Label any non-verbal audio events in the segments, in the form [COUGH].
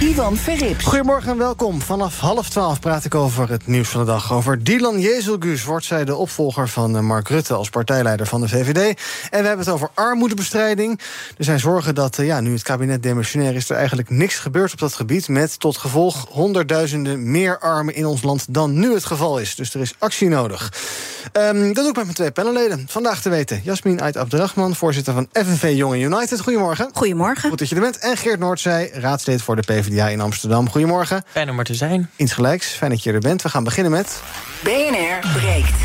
Ivan Verrips. Goedemorgen en welkom. Vanaf half twaalf praat ik over het nieuws van de dag. Over Dylan Jezelgus wordt zij de opvolger van eh, Mark Rutte als partijleider van de VVD. En we hebben het over armoedebestrijding. Er zijn zorgen dat eh, ja, nu het kabinet demissionair is, er eigenlijk niks gebeurt op dat gebied. Met tot gevolg honderdduizenden meer armen in ons land dan nu het geval is. Dus er is actie nodig. Um, dat doe ik met mijn twee panelleden. Vandaag te weten Jasmin Ait Abdrachman, voorzitter van FNV Jonge United. Goedemorgen. Goedemorgen. Goed dat je er bent. En Geert Noordzij, raadslid voor de PvdA in Amsterdam. Goedemorgen. Fijn om er te zijn. Insgelijks, fijn dat je er bent. We gaan beginnen met... BNR breekt.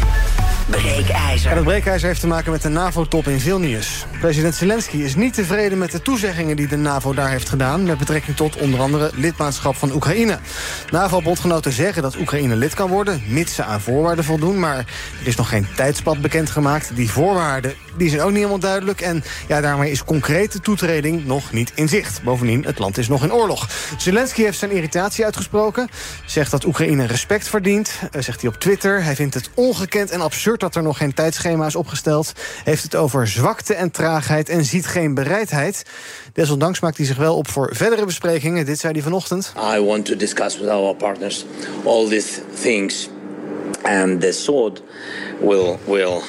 Breekijzer. En het breekijzer heeft te maken met de NAVO-top in Vilnius. President Zelensky is niet tevreden met de toezeggingen die de NAVO daar heeft gedaan... met betrekking tot onder andere lidmaatschap van Oekraïne. NAVO-bondgenoten zeggen dat Oekraïne lid kan worden... mits ze aan voorwaarden voldoen, maar er is nog geen tijdspad bekendgemaakt. Die voorwaarden die zijn ook niet helemaal duidelijk... en ja, daarmee is concrete toetreding nog niet in zicht. Bovendien, het land is nog in oorlog. Zelensky heeft zijn irritatie uitgesproken. Zegt dat Oekraïne respect verdient, uh, zegt hij op Twitter. Hij vindt het ongekend en absurd dat er nog geen tijdschema is opgesteld. Heeft het over zwakte en traagheid en ziet geen bereidheid. Desondanks maakt hij zich wel op voor verdere besprekingen. Dit zei hij vanochtend. I want to discuss with our partners all these things. And the sword will, will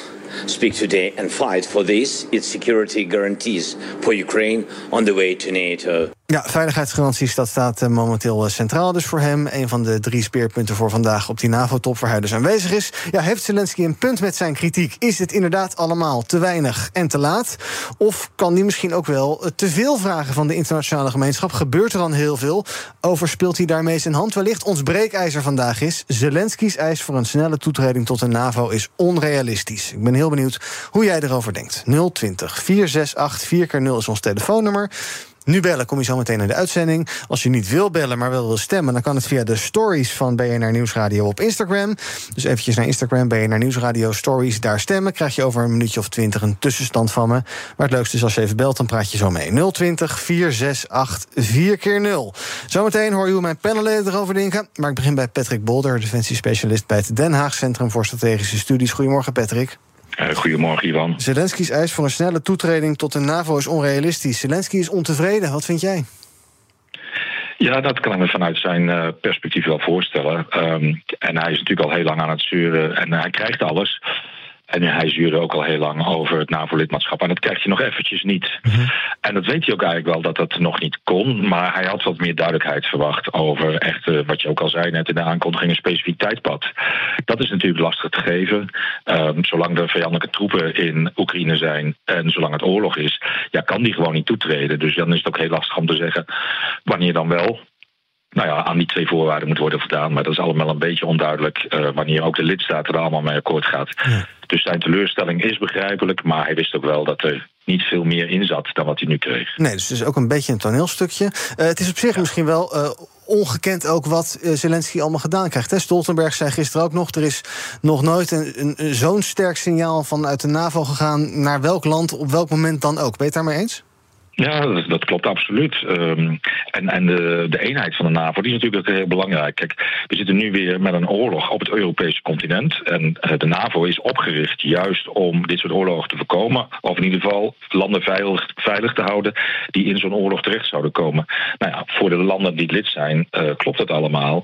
speak today and fight for this, its security guarantees for Ukraine on the way to NATO. Ja, veiligheidsgaranties, dat staat uh, momenteel uh, centraal dus voor hem. Een van de drie speerpunten voor vandaag op die NAVO-top... waar hij dus aanwezig is. Ja, heeft Zelensky een punt met zijn kritiek? Is het inderdaad allemaal te weinig en te laat? Of kan hij misschien ook wel uh, te veel vragen van de internationale gemeenschap? Gebeurt er dan heel veel? Overspeelt hij daarmee zijn hand wellicht? Ons breekijzer vandaag is... Zelensky's eis voor een snelle toetreding tot de NAVO is onrealistisch. Ik ben heel benieuwd hoe jij erover denkt. 020 468 4x0 is ons telefoonnummer. Nu bellen, kom je zo meteen in de uitzending. Als je niet wil bellen, maar wel wil stemmen... dan kan het via de stories van BNR Nieuwsradio op Instagram. Dus eventjes naar Instagram, BNR Nieuwsradio Stories. Daar stemmen, krijg je over een minuutje of twintig... een tussenstand van me. Maar het leukste is als je even belt, dan praat je zo mee. 020 468 4 keer 0 Zometeen hoor je hoe mijn panelleden erover denken. Maar ik begin bij Patrick Bolder, defensiespecialist... bij het Den Haag Centrum voor Strategische Studies. Goedemorgen, Patrick. Uh, goedemorgen, Ivan. Zelensky's eis voor een snelle toetreding tot de NAVO is onrealistisch. Zelensky is ontevreden. Wat vind jij? Ja, dat kan ik me vanuit zijn uh, perspectief wel voorstellen. Um, en hij is natuurlijk al heel lang aan het zeuren en hij krijgt alles. En hij zuurde ook al heel lang over het NAVO-lidmaatschap. En dat krijgt hij nog eventjes niet. Mm -hmm. En dat weet hij ook eigenlijk wel dat dat nog niet kon. Maar hij had wat meer duidelijkheid verwacht over echt, uh, wat je ook al zei net in de aankondiging, een specifiek tijdpad. Dat is natuurlijk lastig te geven. Um, zolang er vijandelijke troepen in Oekraïne zijn en zolang het oorlog is, ja, kan die gewoon niet toetreden. Dus dan is het ook heel lastig om te zeggen wanneer dan wel nou ja, aan die twee voorwaarden moet worden voldaan. Maar dat is allemaal een beetje onduidelijk uh, wanneer ook de lidstaten er allemaal mee akkoord gaat. Ja. Dus zijn teleurstelling is begrijpelijk, maar hij wist ook wel dat er niet veel meer in zat dan wat hij nu kreeg. Nee, dus het is ook een beetje een toneelstukje. Uh, het is op zich ja. misschien wel uh, ongekend ook wat Zelensky allemaal gedaan krijgt. Hè? Stoltenberg zei gisteren ook nog... er is nog nooit een, een, een zo'n sterk signaal vanuit de NAVO gegaan... naar welk land, op welk moment dan ook. Ben je het daarmee eens? Ja, dat, klopt absoluut. Um, en en de, de eenheid van de NAVO die is natuurlijk ook heel belangrijk. Kijk, we zitten nu weer met een oorlog op het Europese continent. En uh, de NAVO is opgericht juist om dit soort oorlogen te voorkomen. Of in ieder geval landen veilig, veilig te houden die in zo'n oorlog terecht zouden komen. Nou ja, voor de landen die lid zijn, uh, klopt dat allemaal.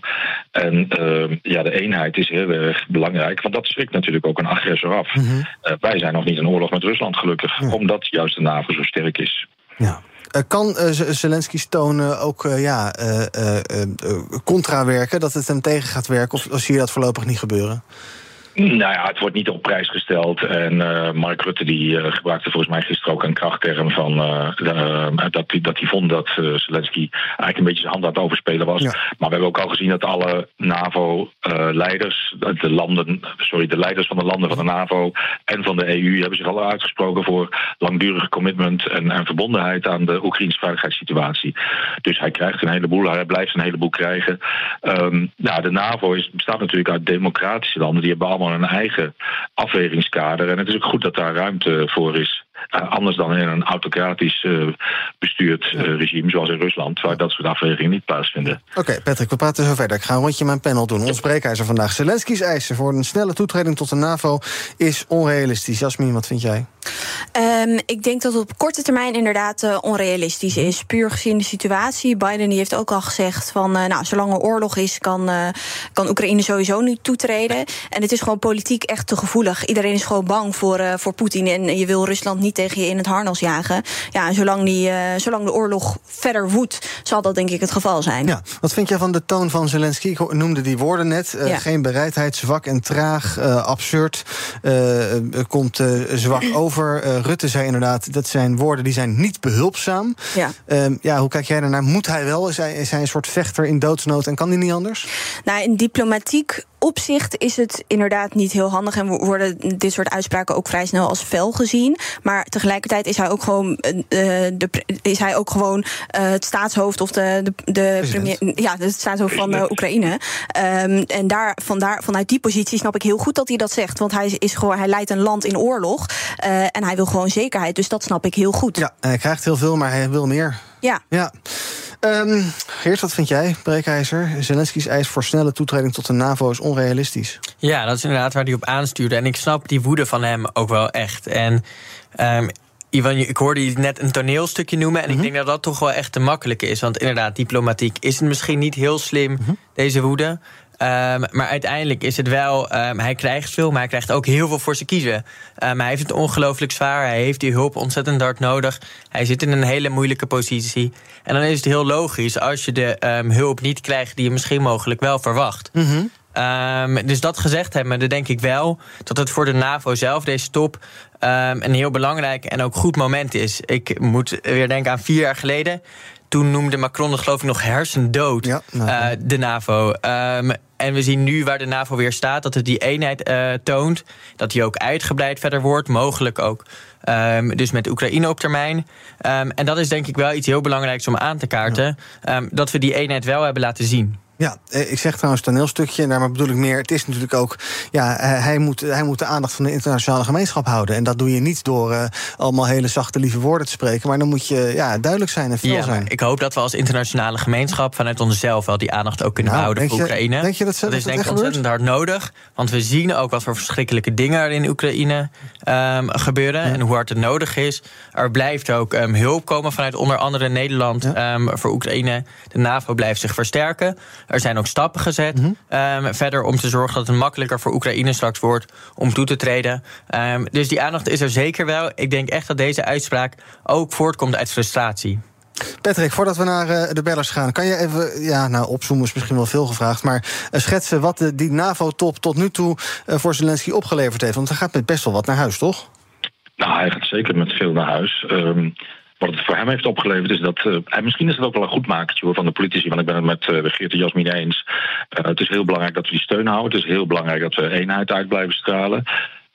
En uh, ja, de eenheid is heel erg belangrijk. Want dat schrikt natuurlijk ook een agressor af. Mm -hmm. wij zijn nog niet in oorlog met Rusland gelukkig. Ja. Omdat juist de NAVO zo sterk is. Ja. Uh, kan uh, Zelensky tonen ook uh, ja, contra werken, dat het hem tegen gaat werken? Of zie je dat voorlopig niet gebeuren? Nou ja, het wordt niet op prijs gesteld. En uh, Mark Rutte die uh, gebruikte volgens mij gisteren ook een krachtterm van uh, de, dat hij dat vond dat Zelensky eigenlijk een beetje zijn hand aan het overspelen was. Ja. Maar we hebben ook al gezien dat alle NAVO-leiders, de landen, sorry, de leiders van de landen van de NAVO en van de EU hebben zich al uitgesproken voor langdurig commitment en, en verbondenheid aan de Oekraïnse veiligheidssituatie. Dus hij krijgt een heleboel, hij blijft een heleboel krijgen. Um, nou, de NAVO is, bestaat natuurlijk uit democratische landen, die hebben allemaal een eigen afwegingskader. En het is ook goed dat daar ruimte voor is. Uh, anders dan in een autocratisch uh, bestuurd uh, regime, zoals in Rusland, waar dat soort afwegingen niet plaatsvinden. Oké, okay, Patrick, we praten zo verder. Ik ga een rondje mijn panel doen. Ons breekijzer vandaag. Zelensky's eisen voor een snelle toetreding tot de NAVO is onrealistisch. Jasmin, wat vind jij? Um, ik denk dat het op korte termijn inderdaad uh, onrealistisch is. Puur gezien de situatie. Biden die heeft ook al gezegd van uh, nou, zolang er oorlog is, kan, uh, kan Oekraïne sowieso niet toetreden. En het is gewoon politiek echt te gevoelig. Iedereen is gewoon bang voor, voor Poetin. En je wil Rusland niet tegen je in het harnas jagen. Ja, zolang, die, zolang de oorlog verder woedt, zal dat denk ik het geval zijn. Ja, wat vind jij van de toon van Zelensky? Ik noemde die woorden net. Ja. Geen bereidheid, zwak en traag, absurd. komt zwak [CLEARS THROAT] over. Rutte zei inderdaad, dat zijn woorden die zijn niet behulpzaam. Ja. Um, ja, hoe kijk jij daarnaar? Moet hij wel? Is hij, is hij een soort vechter in doodsnood en kan hij niet anders? Nou, in diplomatiek opzicht is het inderdaad niet heel handig en worden dit soort uitspraken ook vrij snel als fel gezien. Maar tegelijkertijd is hij ook gewoon, uh, de, is hij ook gewoon uh, het staatshoofd of de, de, de premier, ja, het staatshoofd van uh, Oekraïne. Um, en daar, vandaar, vanuit die positie snap ik heel goed dat hij dat zegt. Want hij, is gewoon, hij leidt een land in oorlog en hij wil gewoon zekerheid. Dus dat snap ik heel goed. Ja, hij krijgt heel veel, maar hij wil meer. Ja. ja. Um, Geert, wat vind jij, Breekijzer? Zelensky's eis voor snelle toetreding tot de NAVO is onrealistisch. Ja, dat is inderdaad waar hij op aanstuurde. En ik snap die woede van hem ook wel echt. En um, Ivan, ik hoorde je net een toneelstukje noemen. En mm -hmm. ik denk dat dat toch wel echt te makkelijk is. Want inderdaad, diplomatiek is het misschien niet heel slim, mm -hmm. deze woede. Um, maar uiteindelijk is het wel, um, hij krijgt veel, maar hij krijgt ook heel veel voor zijn kiezen. Um, hij heeft het ongelooflijk zwaar, hij heeft die hulp ontzettend hard nodig. Hij zit in een hele moeilijke positie. En dan is het heel logisch als je de hulp niet krijgt die je misschien mogelijk wel verwacht. Mm -hmm. Um, dus dat gezegd hebben, dan denk ik wel dat het voor de NAVO zelf, deze top, um, een heel belangrijk en ook goed moment is. Ik moet weer denken aan vier jaar geleden. Toen noemde Macron het geloof ik nog hersendood, ja, nou, uh, de NAVO. Um, en we zien nu waar de NAVO weer staat, dat het die eenheid uh, toont. Dat die ook uitgebreid verder wordt, mogelijk ook. Um, dus met Oekraïne op termijn. Um, en dat is denk ik wel iets heel belangrijks om aan te kaarten. Ja. Um, dat we die eenheid wel hebben laten zien. Ja, eh, ik zeg trouwens toneelstukje, en daarmee bedoel ik meer... het is natuurlijk ook, ja, eh, hij moet, hij moet de aandacht van de internationale gemeenschap houden. En dat doe je niet door uh, allemaal hele zachte, lieve woorden te spreken... maar dan moet je ja, duidelijk zijn en veel ja, zijn. Ik hoop dat we als internationale gemeenschap vanuit onszelf... wel die aandacht ook kunnen nou, houden voor Oekraïne. Denk je dat, dat is denk ik ontzettend hard nodig. Want we zien ook wat voor verschrikkelijke dingen er in Oekraïne um, gebeuren... Ja. en hoe hard het nodig is. Er blijft ook um, hulp komen vanuit onder andere Nederland ja. um, voor Oekraïne. De NAVO blijft zich versterken... Er zijn ook stappen gezet mm -hmm. um, verder om te zorgen dat het makkelijker voor Oekraïne straks wordt om toe te treden. Um, dus die aandacht is er zeker wel. Ik denk echt dat deze uitspraak ook voortkomt uit frustratie. Patrick, voordat we naar uh, de bellers gaan, kan je even, ja, nou, opzoomen is misschien wel veel gevraagd, maar uh, schetsen wat de, die NAVO-top tot nu toe uh, voor Zelensky opgeleverd heeft? Want er gaat met best wel wat naar huis, toch? Nou, hij gaat zeker met veel naar huis. Um, wat het voor hem heeft opgeleverd is dat. Uh, en misschien is het ook wel een goed makertje van de politici, want ik ben het met uh, Geert en Jasmin eens. Uh, het is heel belangrijk dat we die steun houden. Het is heel belangrijk dat we eenheid uit blijven stralen.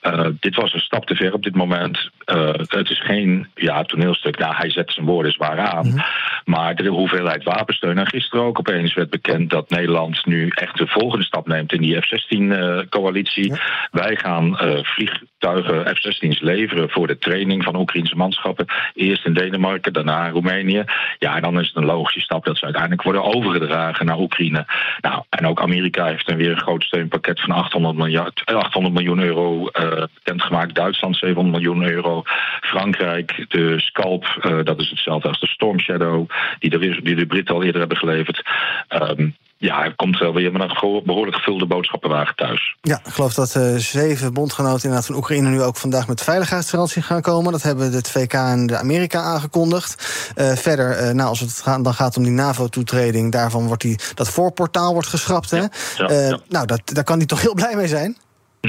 Uh, dit was een stap te ver op dit moment. Uh, het is geen ja, toneelstuk. Nou, hij zet zijn woorden zwaar aan. Mm -hmm. Maar de hoeveelheid wapensteun. En gisteren ook opeens werd bekend dat Nederland nu echt de volgende stap neemt in die F-16-coalitie. Uh, ja. Wij gaan vliegtuigen F-16's leveren voor de training van Oekraïnse manschappen. Eerst in Denemarken, daarna in Roemenië. Ja, en dan is het een logische stap dat ze uiteindelijk worden overgedragen naar Oekraïne. Nou, en ook Amerika heeft dan weer een groot steunpakket van 800, miljard, 800 miljoen euro bekendgemaakt. Duitsland 700 miljoen euro. Frankrijk, de Scalp, uh, dat is hetzelfde als de Storm Shadow, die de, die de Britten al eerder hebben geleverd. Um, ja, er komt wel weer met een behoorlijk gevulde boodschappenwagen thuis. Ja, ik geloof dat uh, zeven bondgenoten inderdaad van Oekraïne nu ook vandaag met veiligheidsgarantie gaan komen. Dat hebben de 2K en de Amerika aangekondigd. Uh, verder, uh, nou, als het gaat, dan gaat om die NAVO-toetreding, daarvan wordt die, dat voorportaal wordt geschrapt. Hè? Ja, ja, ja. Nou, dat, daar kan hij toch heel blij mee zijn?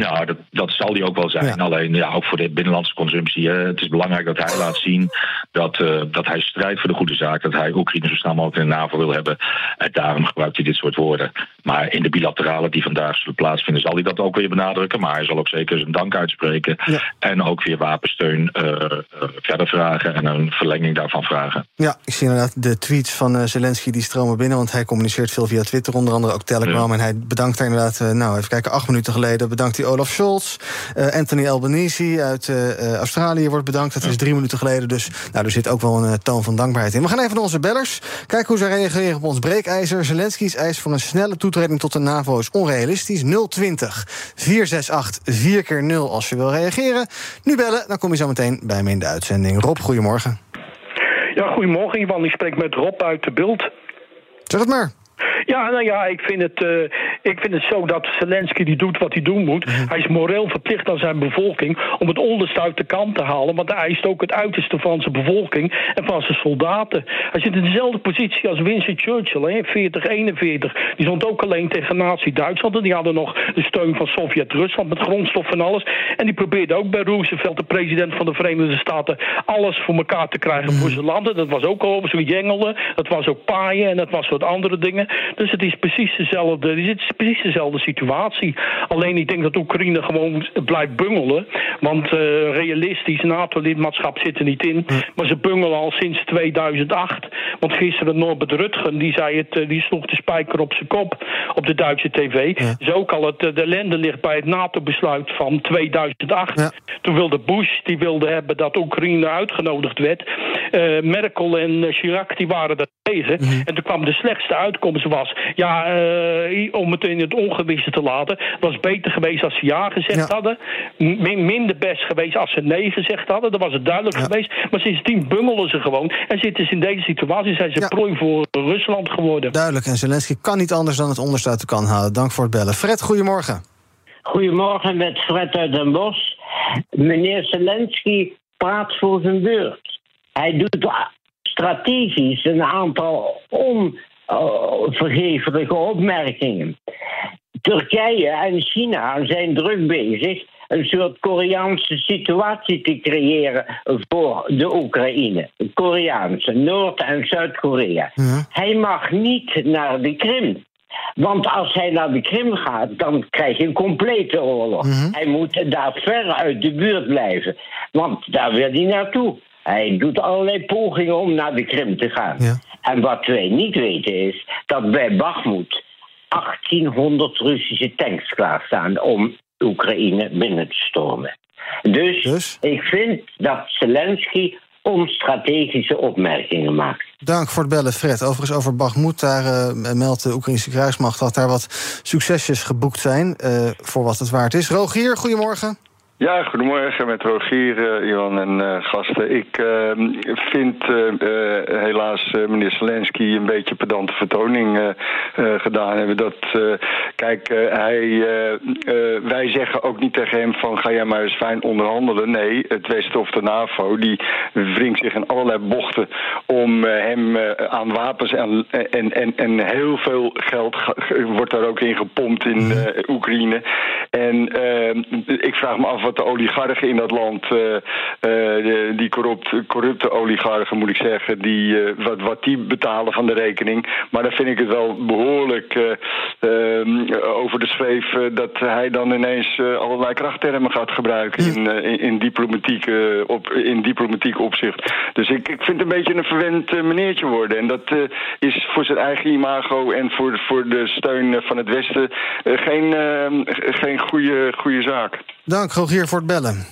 Nou, dat, dat zal die ook wel zijn. Alleen ja, ook voor de binnenlandse consumptie. het is belangrijk dat hij laat zien dat, uh, dat hij strijdt voor de goede zaak. Dat hij Oekraïne zo snel mogelijk in de NAVO wil hebben. En daarom gebruikt hij dit soort woorden. Maar in de bilaterale die vandaag zullen plaatsvinden, zal hij dat ook weer benadrukken. Maar hij zal ook zeker zijn dank uitspreken. En ook weer wapensteun uh, uh, verder vragen en een verlenging daarvan vragen. Ja, ik zie inderdaad de tweets van Zelensky die stromen binnen. Want hij communiceert veel via Twitter, onder andere ook Telegram. En hij bedankt daar inderdaad, nou even kijken, acht minuten geleden bedankt hij Olaf Scholz. Uh, Anthony Albanese uit uh, Australië wordt bedankt. Dat is drie minuten geleden. Dus nou, er zit ook wel een toon van dankbaarheid in. We gaan even naar onze bellers. Kijken hoe ze reageren op ons breekijzer. Zelensky's eis voor een snelle toetreding tot de NAVO is onrealistisch. 020 468 4 keer 0 als je wil reageren. Nu bellen, dan kom je zo meteen bij me in de uitzending. Rob, goedemorgen. Ja, goedemorgen Ivan. Ik spreek met Rob uit de Beeld. Zeg het maar. Ja, nou ja, ik vind het, uh, ik vind het zo dat Zelensky die doet wat hij doen moet. Mhm. Hij is moreel verplicht aan zijn bevolking om het onderste uit de kant te halen. Want hij eist ook het uiterste van zijn bevolking en van zijn soldaten. Hij zit in dezelfde positie als Winston Churchill, hè, 40, 41. Die stond ook alleen tegen Nazi-Duitsland. En die hadden nog de steun van Sovjet-Rusland met grondstof en alles. En die probeerde ook bij Roosevelt, de president van de Verenigde Staten, alles voor elkaar te krijgen voor mhm. zijn landen. Dat was ook al zo jengelen, dat was ook paaien en dat was wat andere dingen. Dus het is precies dezelfde, het is precies dezelfde situatie. Alleen ik denk dat Oekraïne gewoon blijft bungelen. Want uh, realistisch NATO-lidmaatschap zit er niet in. Maar ze bungelen al sinds 2008. Want gisteren Norbert Rutgen, die, zei het, eh, die sloeg de spijker op zijn kop op de Duitse tv. Ja. Dus ook al het, eh, de ellende ligt bij het NATO-besluit van 2008. Toen wilde Bush, die wilde hebben dat Oekraïne uitgenodigd werd. Uh, Merkel en Chirac, die waren daar tegen. Mhm. En toen kwam de slechtste uitkomst was ja, uh, om het in het ongewisse te laten. Het was beter geweest als ze ja gezegd hadden. minder best geweest als ze nee gezegd hadden. Dan was het duidelijk geweest. Maar sindsdien bungelen ze gewoon. En zitten ze in deze situatie. Zijn ze prooi voor Rusland geworden. Duidelijk. En Zelensky kan niet anders dan het onderste uit de kan halen. Dank voor het bellen. Fred, goedemorgen. Goedemorgen met Fred uit Den Bosch. Meneer Zelensky praat voor zijn beurt. Hij doet strategisch een aantal on vergeeflijke opmerkingen. Turkije en China zijn druk bezig een soort Koreaanse situatie te creëren voor de Oekraïne. Koreaanse, Noord- en Zuid-Korea. Hij mag niet naar de Krim. Want als hij naar de Krim gaat, dan krijg je een complete oorlog. Mhm. Hij moet daar ver uit de buurt blijven. Want daar wil hij naartoe. Hij doet allerlei pogingen om naar de Krim te gaan. Ja. En wat wij niet weten is dat bij Bakhmut 1800 Russische tanks klaarstaan om Oekraïne binnen te stormen. Dus, dus, ik vind dat Zelensky onstrategische opmerkingen maakt. Dank voor het bellen, Fred. Overigens over Bakhmut, daar uh, meldt de Oekraïnse kruismacht... dat daar wat succesjes geboekt zijn, uh, voor wat het waard is. Rogier, goedemorgen. Ja, goedemorgen met Rogier, uh, en uh, gasten. Ik uh, vind helaas meneer Zelensky een beetje pedante vertoning gedaan hebben. Dat, kijk, hij, wij zeggen ook niet tegen hem van ga jij maar eens fijn onderhandelen. Nee, het Westen of de NAVO die wringt zich in allerlei bochten om hem aan wapens en, en, en, en heel veel geld wordt daar ook in gepompt in Oekraïne. En ik vraag me af wat de oligarchen in dat land, uh, uh, die corrupt, corrupte oligarchen moet ik zeggen, die, uh, wat, wat die betalen van de rekening. Maar dan vind ik het wel behoorlijk ehm, over de schreef dat hij dan ineens allerlei krachttermen gaat gebruiken in, in, in, diplomatiek, op, in diplomatiek opzicht. Dus ik, ik vind het een beetje een verwend meneertje worden. En dat is voor zijn eigen imago en voor, voor de steun van het Westen geen, ehm, geen goede, goede zaak. Dank, Rogier, voor het bellen.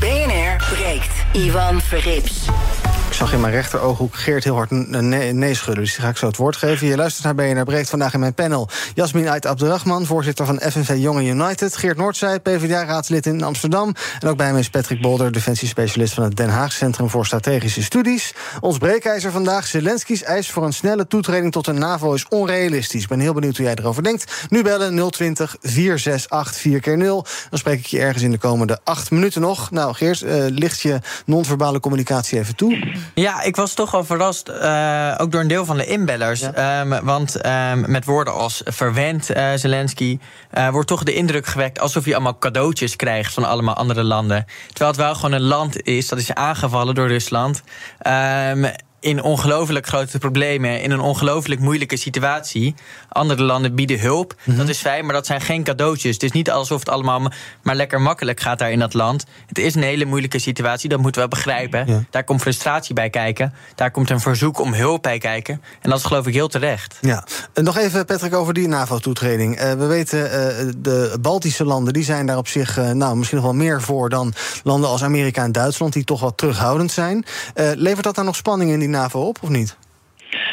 BNR breekt. Ivan Verrips zag in mijn rechterooghoek Geert heel hard nee, nee. Dus die ga ik zo het woord geven. Je luistert naar BNR Breekt vandaag in mijn panel. Jasmin Ait Abderrahman, voorzitter van FNV Jonge United. Geert Noordzij, PvdA-raadslid in Amsterdam. En ook bij mij is Patrick Bolder, defensiespecialist... van het Den Haag Centrum voor Strategische Studies. Ons breekijzer vandaag. Zelensky's eis voor een snelle toetreding tot de NAVO is onrealistisch. Ik ben heel benieuwd hoe jij erover denkt. Nu bellen 020 468 4 keer 0 Dan spreek ik je ergens in de komende acht minuten nog. Nou, Geert, uh, licht je non-verbale communicatie even toe. Ja, ik was toch wel verrast, uh, ook door een deel van de inbellers. Ja. Um, want um, met woorden als verwend uh, Zelensky... Uh, wordt toch de indruk gewekt alsof hij allemaal cadeautjes krijgt... van allemaal andere landen. Terwijl het wel gewoon een land is dat is aangevallen door Rusland... Um, in ongelooflijk grote problemen, in een ongelooflijk moeilijke situatie. Andere landen bieden hulp, Mhm. dat is fijn, maar dat zijn geen cadeautjes. Het is niet alsof het allemaal maar lekker makkelijk gaat daar in dat land. Het is een hele moeilijke situatie, dat moeten we begrijpen. Ja. Daar komt frustratie bij kijken, daar komt een verzoek om hulp bij kijken. En dat is geloof ik heel terecht. Ja, En nog even Patrick over die NAVO-toetreding. Eh, we weten, eh, de Baltische landen die zijn daar op zich eh, nou, misschien nog wel meer voor dan landen als Amerika en Duitsland, die toch wat terughoudend zijn. Eh, levert dat daar nog spanning in die NAVO op of niet?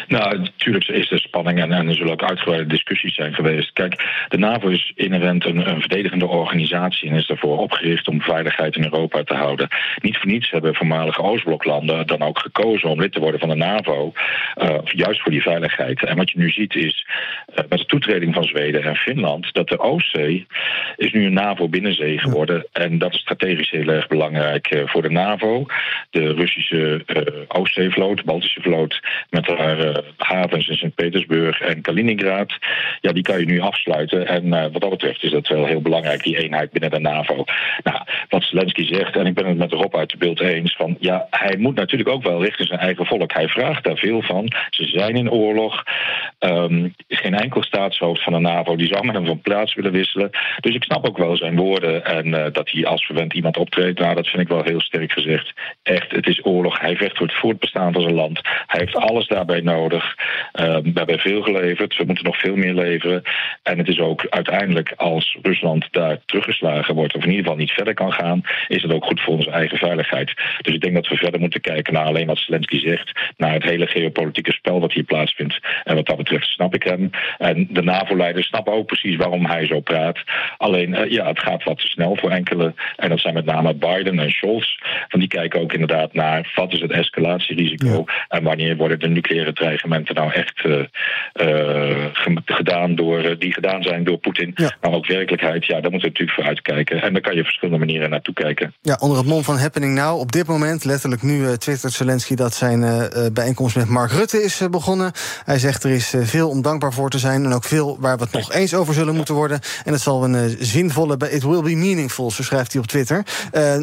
Nou, natuurlijk is er spanning en, en er zullen ook uitgebreide discussies zijn geweest. Kijk, de NAVO is inherent een, een verdedigende organisatie en is daarvoor opgericht om veiligheid in Europa te houden. Niet voor niets hebben voormalige Oostbloklanden dan ook gekozen om lid te worden van de NAVO, uh, juist voor die veiligheid. En wat je nu ziet is, uh, met de toetreding van Zweden en Finland, dat de Oostzee is nu een NAVO-binnenzee geworden. En dat is strategisch heel erg belangrijk uh, voor de NAVO. De Russische Oostzeevloot, de Baltische vloot, met haar havens in Sint-Petersburg en Kaliningrad. Ja, die kan je nu afsluiten. En uh, wat dat betreft is dat wel heel belangrijk, die eenheid binnen de NAVO. Nou, wat Zelensky zegt, en ik ben het met Rob uit de beeld eens, van ja, hij moet natuurlijk ook wel richting zijn eigen volk. Hij vraagt daar veel van. Ze zijn in oorlog. Um, er is geen enkel staatshoofd van de NAVO die zou met hem van plaats willen wisselen. Dus ik snap ook wel zijn woorden en uh, dat hij als verwend iemand optreedt. Nou, dat vind ik wel heel sterk gezegd. Echt, het is oorlog. Hij vecht voor het voortbestaan van zijn land. Hij heeft alles daarbij nodig. Uh, we hebben veel geleverd. We moeten nog veel meer leveren. En het is ook uiteindelijk als Rusland daar teruggeslagen wordt, of in ieder geval niet verder kan gaan, is het ook goed voor onze eigen veiligheid. Dus ik denk dat we verder moeten kijken naar alleen wat Zelensky zegt, naar het hele geopolitieke spel wat hier plaatsvindt. En wat dat betreft snap ik hem. En de NAVO-leiders snappen ook precies waarom hij zo praat. Alleen, uh, ja, het gaat wat te snel voor enkele. En dat zijn met name Biden en Scholz. Van die kijken ook inderdaad naar wat is het escalatierisico ja. en wanneer worden de nucleaire dreigementen nou echt uh, uh, gedaan door, die gedaan zijn door Poetin. Ja. Maar ook werkelijkheid, ja, daar moeten we natuurlijk voor uitkijken. En daar kan je verschillende manieren naartoe kijken. Ja, onder het mom van Happening Now, op dit moment, letterlijk nu, twittert Zelensky dat zijn bijeenkomst met Mark Rutte is begonnen. Hij zegt er is veel om dankbaar voor te zijn en ook veel waar we het nog eens over zullen moeten worden. En het zal een zinvolle, it will be meaningful, zo schrijft hij op Twitter.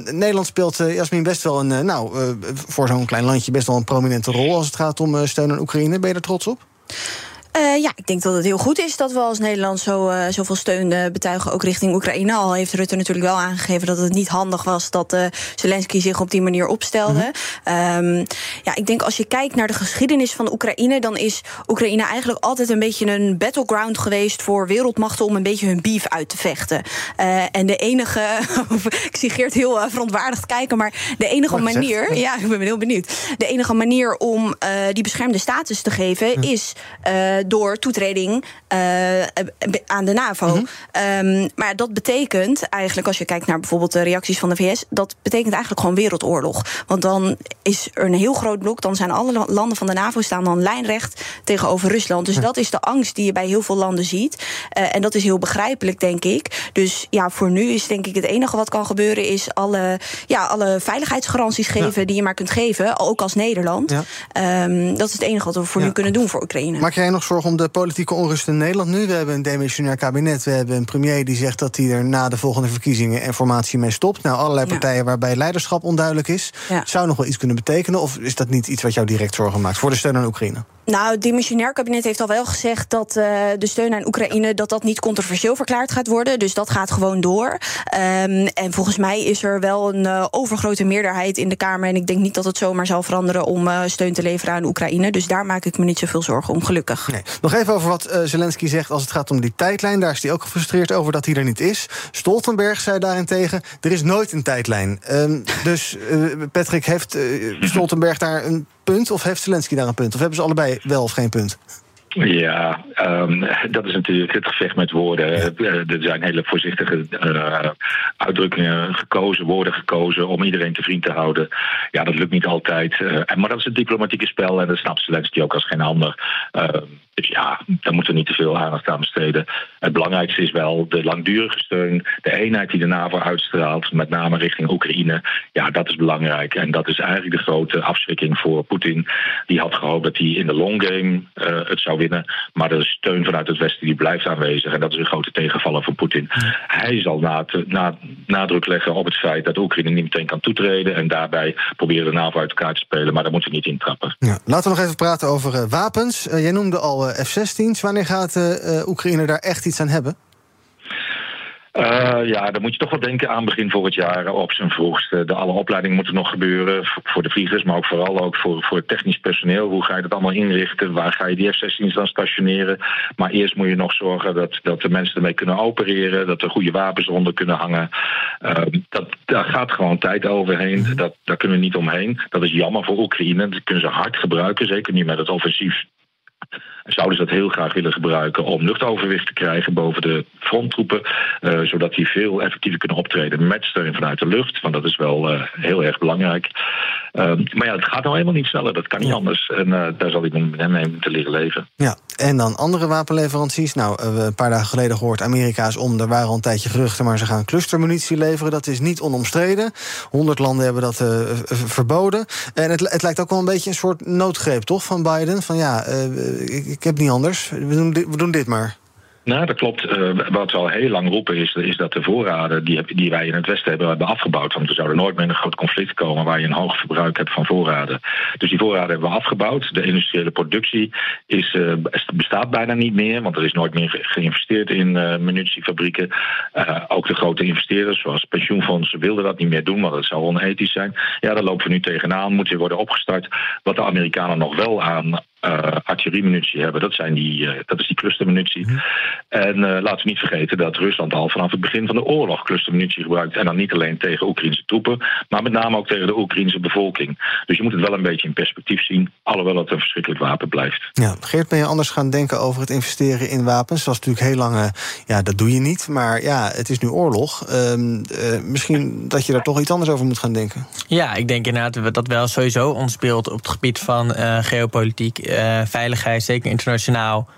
Nederland speelt Jasmin best wel een, nou, voor zo'n klein landje best wel een prominente rol als het gaat om steun aan Oekraïne. Ben je er trots op? Uh, ja, ik denk dat het heel goed is dat we als Nederland zo, uh, zoveel steun uh, betuigen, ook richting Oekraïne. Al heeft Rutte natuurlijk wel aangegeven dat het niet handig was dat Zelensky zich op die manier opstelde. Mm -hmm. um, ja, ik denk als je kijkt naar de geschiedenis van Oekraïne, dan is Oekraïne eigenlijk altijd een beetje een battleground geweest voor wereldmachten om een beetje hun beef uit te vechten. en de enige, [LAUGHS] ik zie Geert heel verontwaardigd kijken, maar de enige manier, zegt? ja, ik ben heel benieuwd. De enige manier om die beschermde status te geven Hm. is door toetreding uh, aan de NAVO. Mhm. Mm -hmm. um, maar dat betekent eigenlijk, als je kijkt naar bijvoorbeeld de reacties van de VS, dat betekent eigenlijk gewoon wereldoorlog. Want dan is er een heel groot blok, dan zijn alle landen van de NAVO staan dan lijnrecht tegenover Rusland. Dus dat is de angst die je bij heel veel landen ziet. Uh, en dat is heel begrijpelijk, denk ik. Dus ja, voor nu is denk ik het enige wat kan gebeuren, is alle, ja, alle veiligheidsgaranties geven ja. die je maar kunt geven, ook als Nederland. Ja. Um, dat is het enige wat we voor nu kunnen doen voor Oekraïne. Maak jij nog zorgen om de politieke onrust in Nederland nu? We hebben een demissionair kabinet. We hebben een premier die zegt dat hij er na de volgende verkiezingen en formatie mee stopt. Nou, allerlei partijen waarbij leiderschap onduidelijk is. Ja. Zou nog wel iets kunnen betekenen? Of is dat niet iets wat jou direct zorgen maakt voor de steun aan Oekraïne? Nou, het demissionair kabinet heeft al wel gezegd dat uh, de steun aan Oekraïne dat dat niet controversieel verklaard gaat worden. Dus dat gaat gewoon door. Um, en volgens mij is er wel een uh, overgrote meerderheid in de Kamer. En ik denk niet dat het zomaar zal veranderen om uh, steun te leveren aan Oekraïne. Dus daar maak ik me niet zoveel zorgen om, gelukkig. Nee. Nog even over wat uh, Zelensky zegt als het gaat om die tijdlijn. Daar is hij ook gefrustreerd over dat hij er niet is. Stoltenberg zei daarentegen: er is nooit een tijdlijn. Um, [LAUGHS] dus uh, Patrick, heeft uh, Stoltenberg daar een punt of heeft Zelensky daar een punt? Of hebben ze allebei wel of geen punt? Ja, um, dat is natuurlijk het gevecht met woorden. Uh, er zijn hele voorzichtige uh, uitdrukkingen gekozen, woorden gekozen om iedereen te vriend te houden. Ja, dat lukt niet altijd. Uh, maar dat is het diplomatieke spel en dat snapt Zelensky ook als geen ander. Ehm, dus ja, daar moeten we niet te veel aandacht aan besteden. Het belangrijkste is wel de langdurige steun, de eenheid die de NAVO uitstraalt, met name richting Oekraïne. Ja, dat is belangrijk. En dat is eigenlijk de grote afschrikking voor Poetin. Die had gehoopt dat hij in de long game het zou winnen. Maar de steun vanuit het Westen die blijft aanwezig. En dat is een grote tegenvaller voor Poetin. Hij zal na, na, nadruk leggen op het feit dat Oekraïne niet meteen kan toetreden. En daarbij proberen de NAVO uit elkaar te spelen. Maar daar moeten we niet intrappen. Ja, laten we nog even praten over uh, wapens. Uh, jij noemde al uh, F-16's. Wanneer gaat Oekraïne daar echt iets aan hebben? Uh, ja, dan moet je toch wel denken aan begin volgend jaar op zijn vroegst. De alle opleidingen moeten nog gebeuren voor de vliegers, maar ook vooral ook voor, voor het technisch personeel. Hoe ga je dat allemaal inrichten? Waar ga je die F-16's dan stationeren? Maar eerst moet je nog zorgen dat, dat de mensen ermee kunnen opereren, dat er goede wapens onder kunnen hangen. Uh, dat, daar gaat gewoon tijd overheen. Dat, daar kunnen we niet omheen. Dat is jammer voor Oekraïne. Dat kunnen ze hard gebruiken, zeker niet met het offensief zouden ze dat heel graag willen gebruiken om luchtoverwicht te krijgen boven de fronttroepen, uh, zodat die veel effectiever kunnen optreden met steun vanuit de lucht, want dat is wel uh, heel erg belangrijk. Uh, maar ja, het gaat nou helemaal niet sneller, dat kan niet anders. En daar zal ik met hem mee moeten leren leven. Ja, en dan andere wapenleveranties. Nou, een paar dagen geleden gehoord, Amerika is om, er waren al een tijdje geruchten, maar ze gaan clustermunitie leveren. Dat is niet onomstreden. Honderd landen hebben dat verboden. En het, het, lijkt ook wel een beetje een soort noodgreep, toch, van Biden? Van ja, ik, ik heb niet anders. We doen dit, we doen dit maar. Nou, dat klopt. Uh, wat we al heel lang roepen is, is dat de voorraden die, die, wij in het Westen hebben, hebben afgebouwd. Want we zouden nooit meer een groot conflict komen waar je een hoog verbruik hebt van voorraden. Dus die voorraden hebben we afgebouwd. De industriële productie is, uh, bestaat bijna niet meer, want er is nooit meer geïnvesteerd in uh, munitiefabrieken. ook de grote investeerders, zoals pensioenfondsen, wilden dat niet meer doen, want dat zou onethisch zijn. Ja, daar lopen we nu tegenaan, moet weer worden opgestart. Wat de Amerikanen nog wel aan uh, artilleriemunitie hebben. Dat, zijn die, uh, dat is die clustermunitie. Mm. En uh, laten we niet vergeten dat Rusland al vanaf het begin van de oorlog clustermunitie gebruikt. En dan niet alleen tegen Oekraïnse troepen, maar met name ook tegen de Oekraïnse bevolking. Dus je moet het wel een beetje in perspectief zien, alhoewel het een verschrikkelijk wapen blijft. Ja, Geert, ben je anders gaan denken over het investeren in wapens? Dat was natuurlijk heel lang, ja, dat doe je niet. Maar ja, het is nu oorlog. Ehm, misschien dat je daar toch iets anders over moet gaan denken. Ja, ik denk inderdaad dat wel sowieso ons speelt op het gebied van geopolitiek uh, veiligheid, zeker internationaal,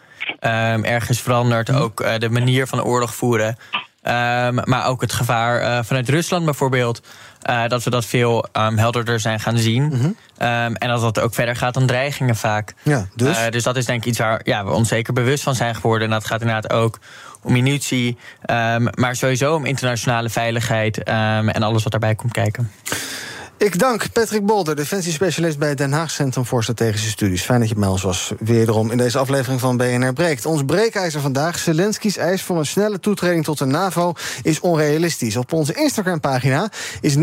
um, ergens verandert. Mhm. Ook uh, de manier van oorlog voeren. Um, maar ook het gevaar uh, vanuit Rusland bijvoorbeeld. dat we dat veel um, helderder zijn gaan zien. Mm -hmm. en dat dat ook verder gaat dan dreigingen vaak. Ja, dus? dus dat is denk ik iets waar ja, we ons zeker bewust van zijn geworden. En dat gaat inderdaad ook om munitie. maar sowieso om internationale veiligheid. en alles wat daarbij komt kijken. Ik dank Patrick Bolder, defensiespecialist bij het Den Haag Centrum voor Strategische Studies. Fijn dat je bij ons was. Wederom in deze aflevering van BNR Breekt. Ons breekijzer vandaag. Zelensky's eis voor een snelle toetreding tot de NAVO is onrealistisch. Op onze Instagram-pagina is 90%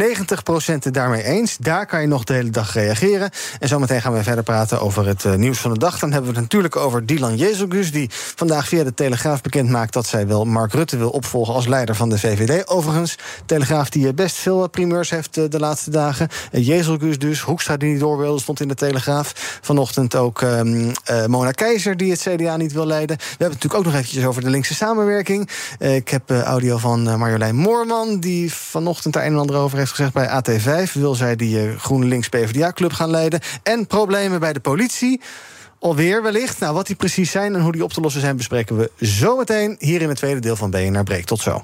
het daarmee eens. Daar kan je nog de hele dag reageren. En zometeen gaan we verder praten over het uh, nieuws van de dag. Dan hebben we het natuurlijk over Dylan Jezelgus... die vandaag via de Telegraaf bekend maakt... dat zij wel Mark Rutte wil opvolgen als leider van de VVD. Overigens, Telegraaf die best veel primeurs heeft uh, de laatste dagen. Jezelgus dus, Hoekstra die niet door wilde, stond in de Telegraaf. Vanochtend ook um, uh, Mona Keizer, die het CDA niet wil leiden. We hebben het natuurlijk ook nog eventjes over de linkse samenwerking. Uh, ik heb uh, audio van Marjolein Moorman... die vanochtend daar een en ander over heeft gezegd bij AT5. Wil zij die GroenLinks-PVDA-club gaan leiden. En problemen bij de politie alweer wellicht. Nou, wat die precies zijn en hoe die op te lossen zijn... bespreken we zometeen hier in het tweede deel van BNR Breek. Tot zo.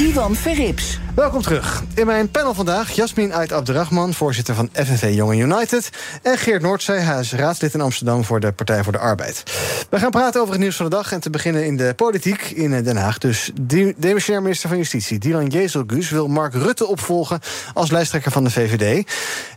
Ivan Verrips. Welkom terug. In mijn panel vandaag Jasmin Ait Abderrahman, voorzitter van FNV Jongen United. En Geert Noordzee, hij is raadslid in Amsterdam voor de Partij voor de Arbeid. We gaan praten over het nieuws van de dag en te beginnen in de politiek in Den Haag. Dus de minister van Justitie, Dylan Jezelgus, wil Mark Rutte opvolgen als lijsttrekker van de VVD.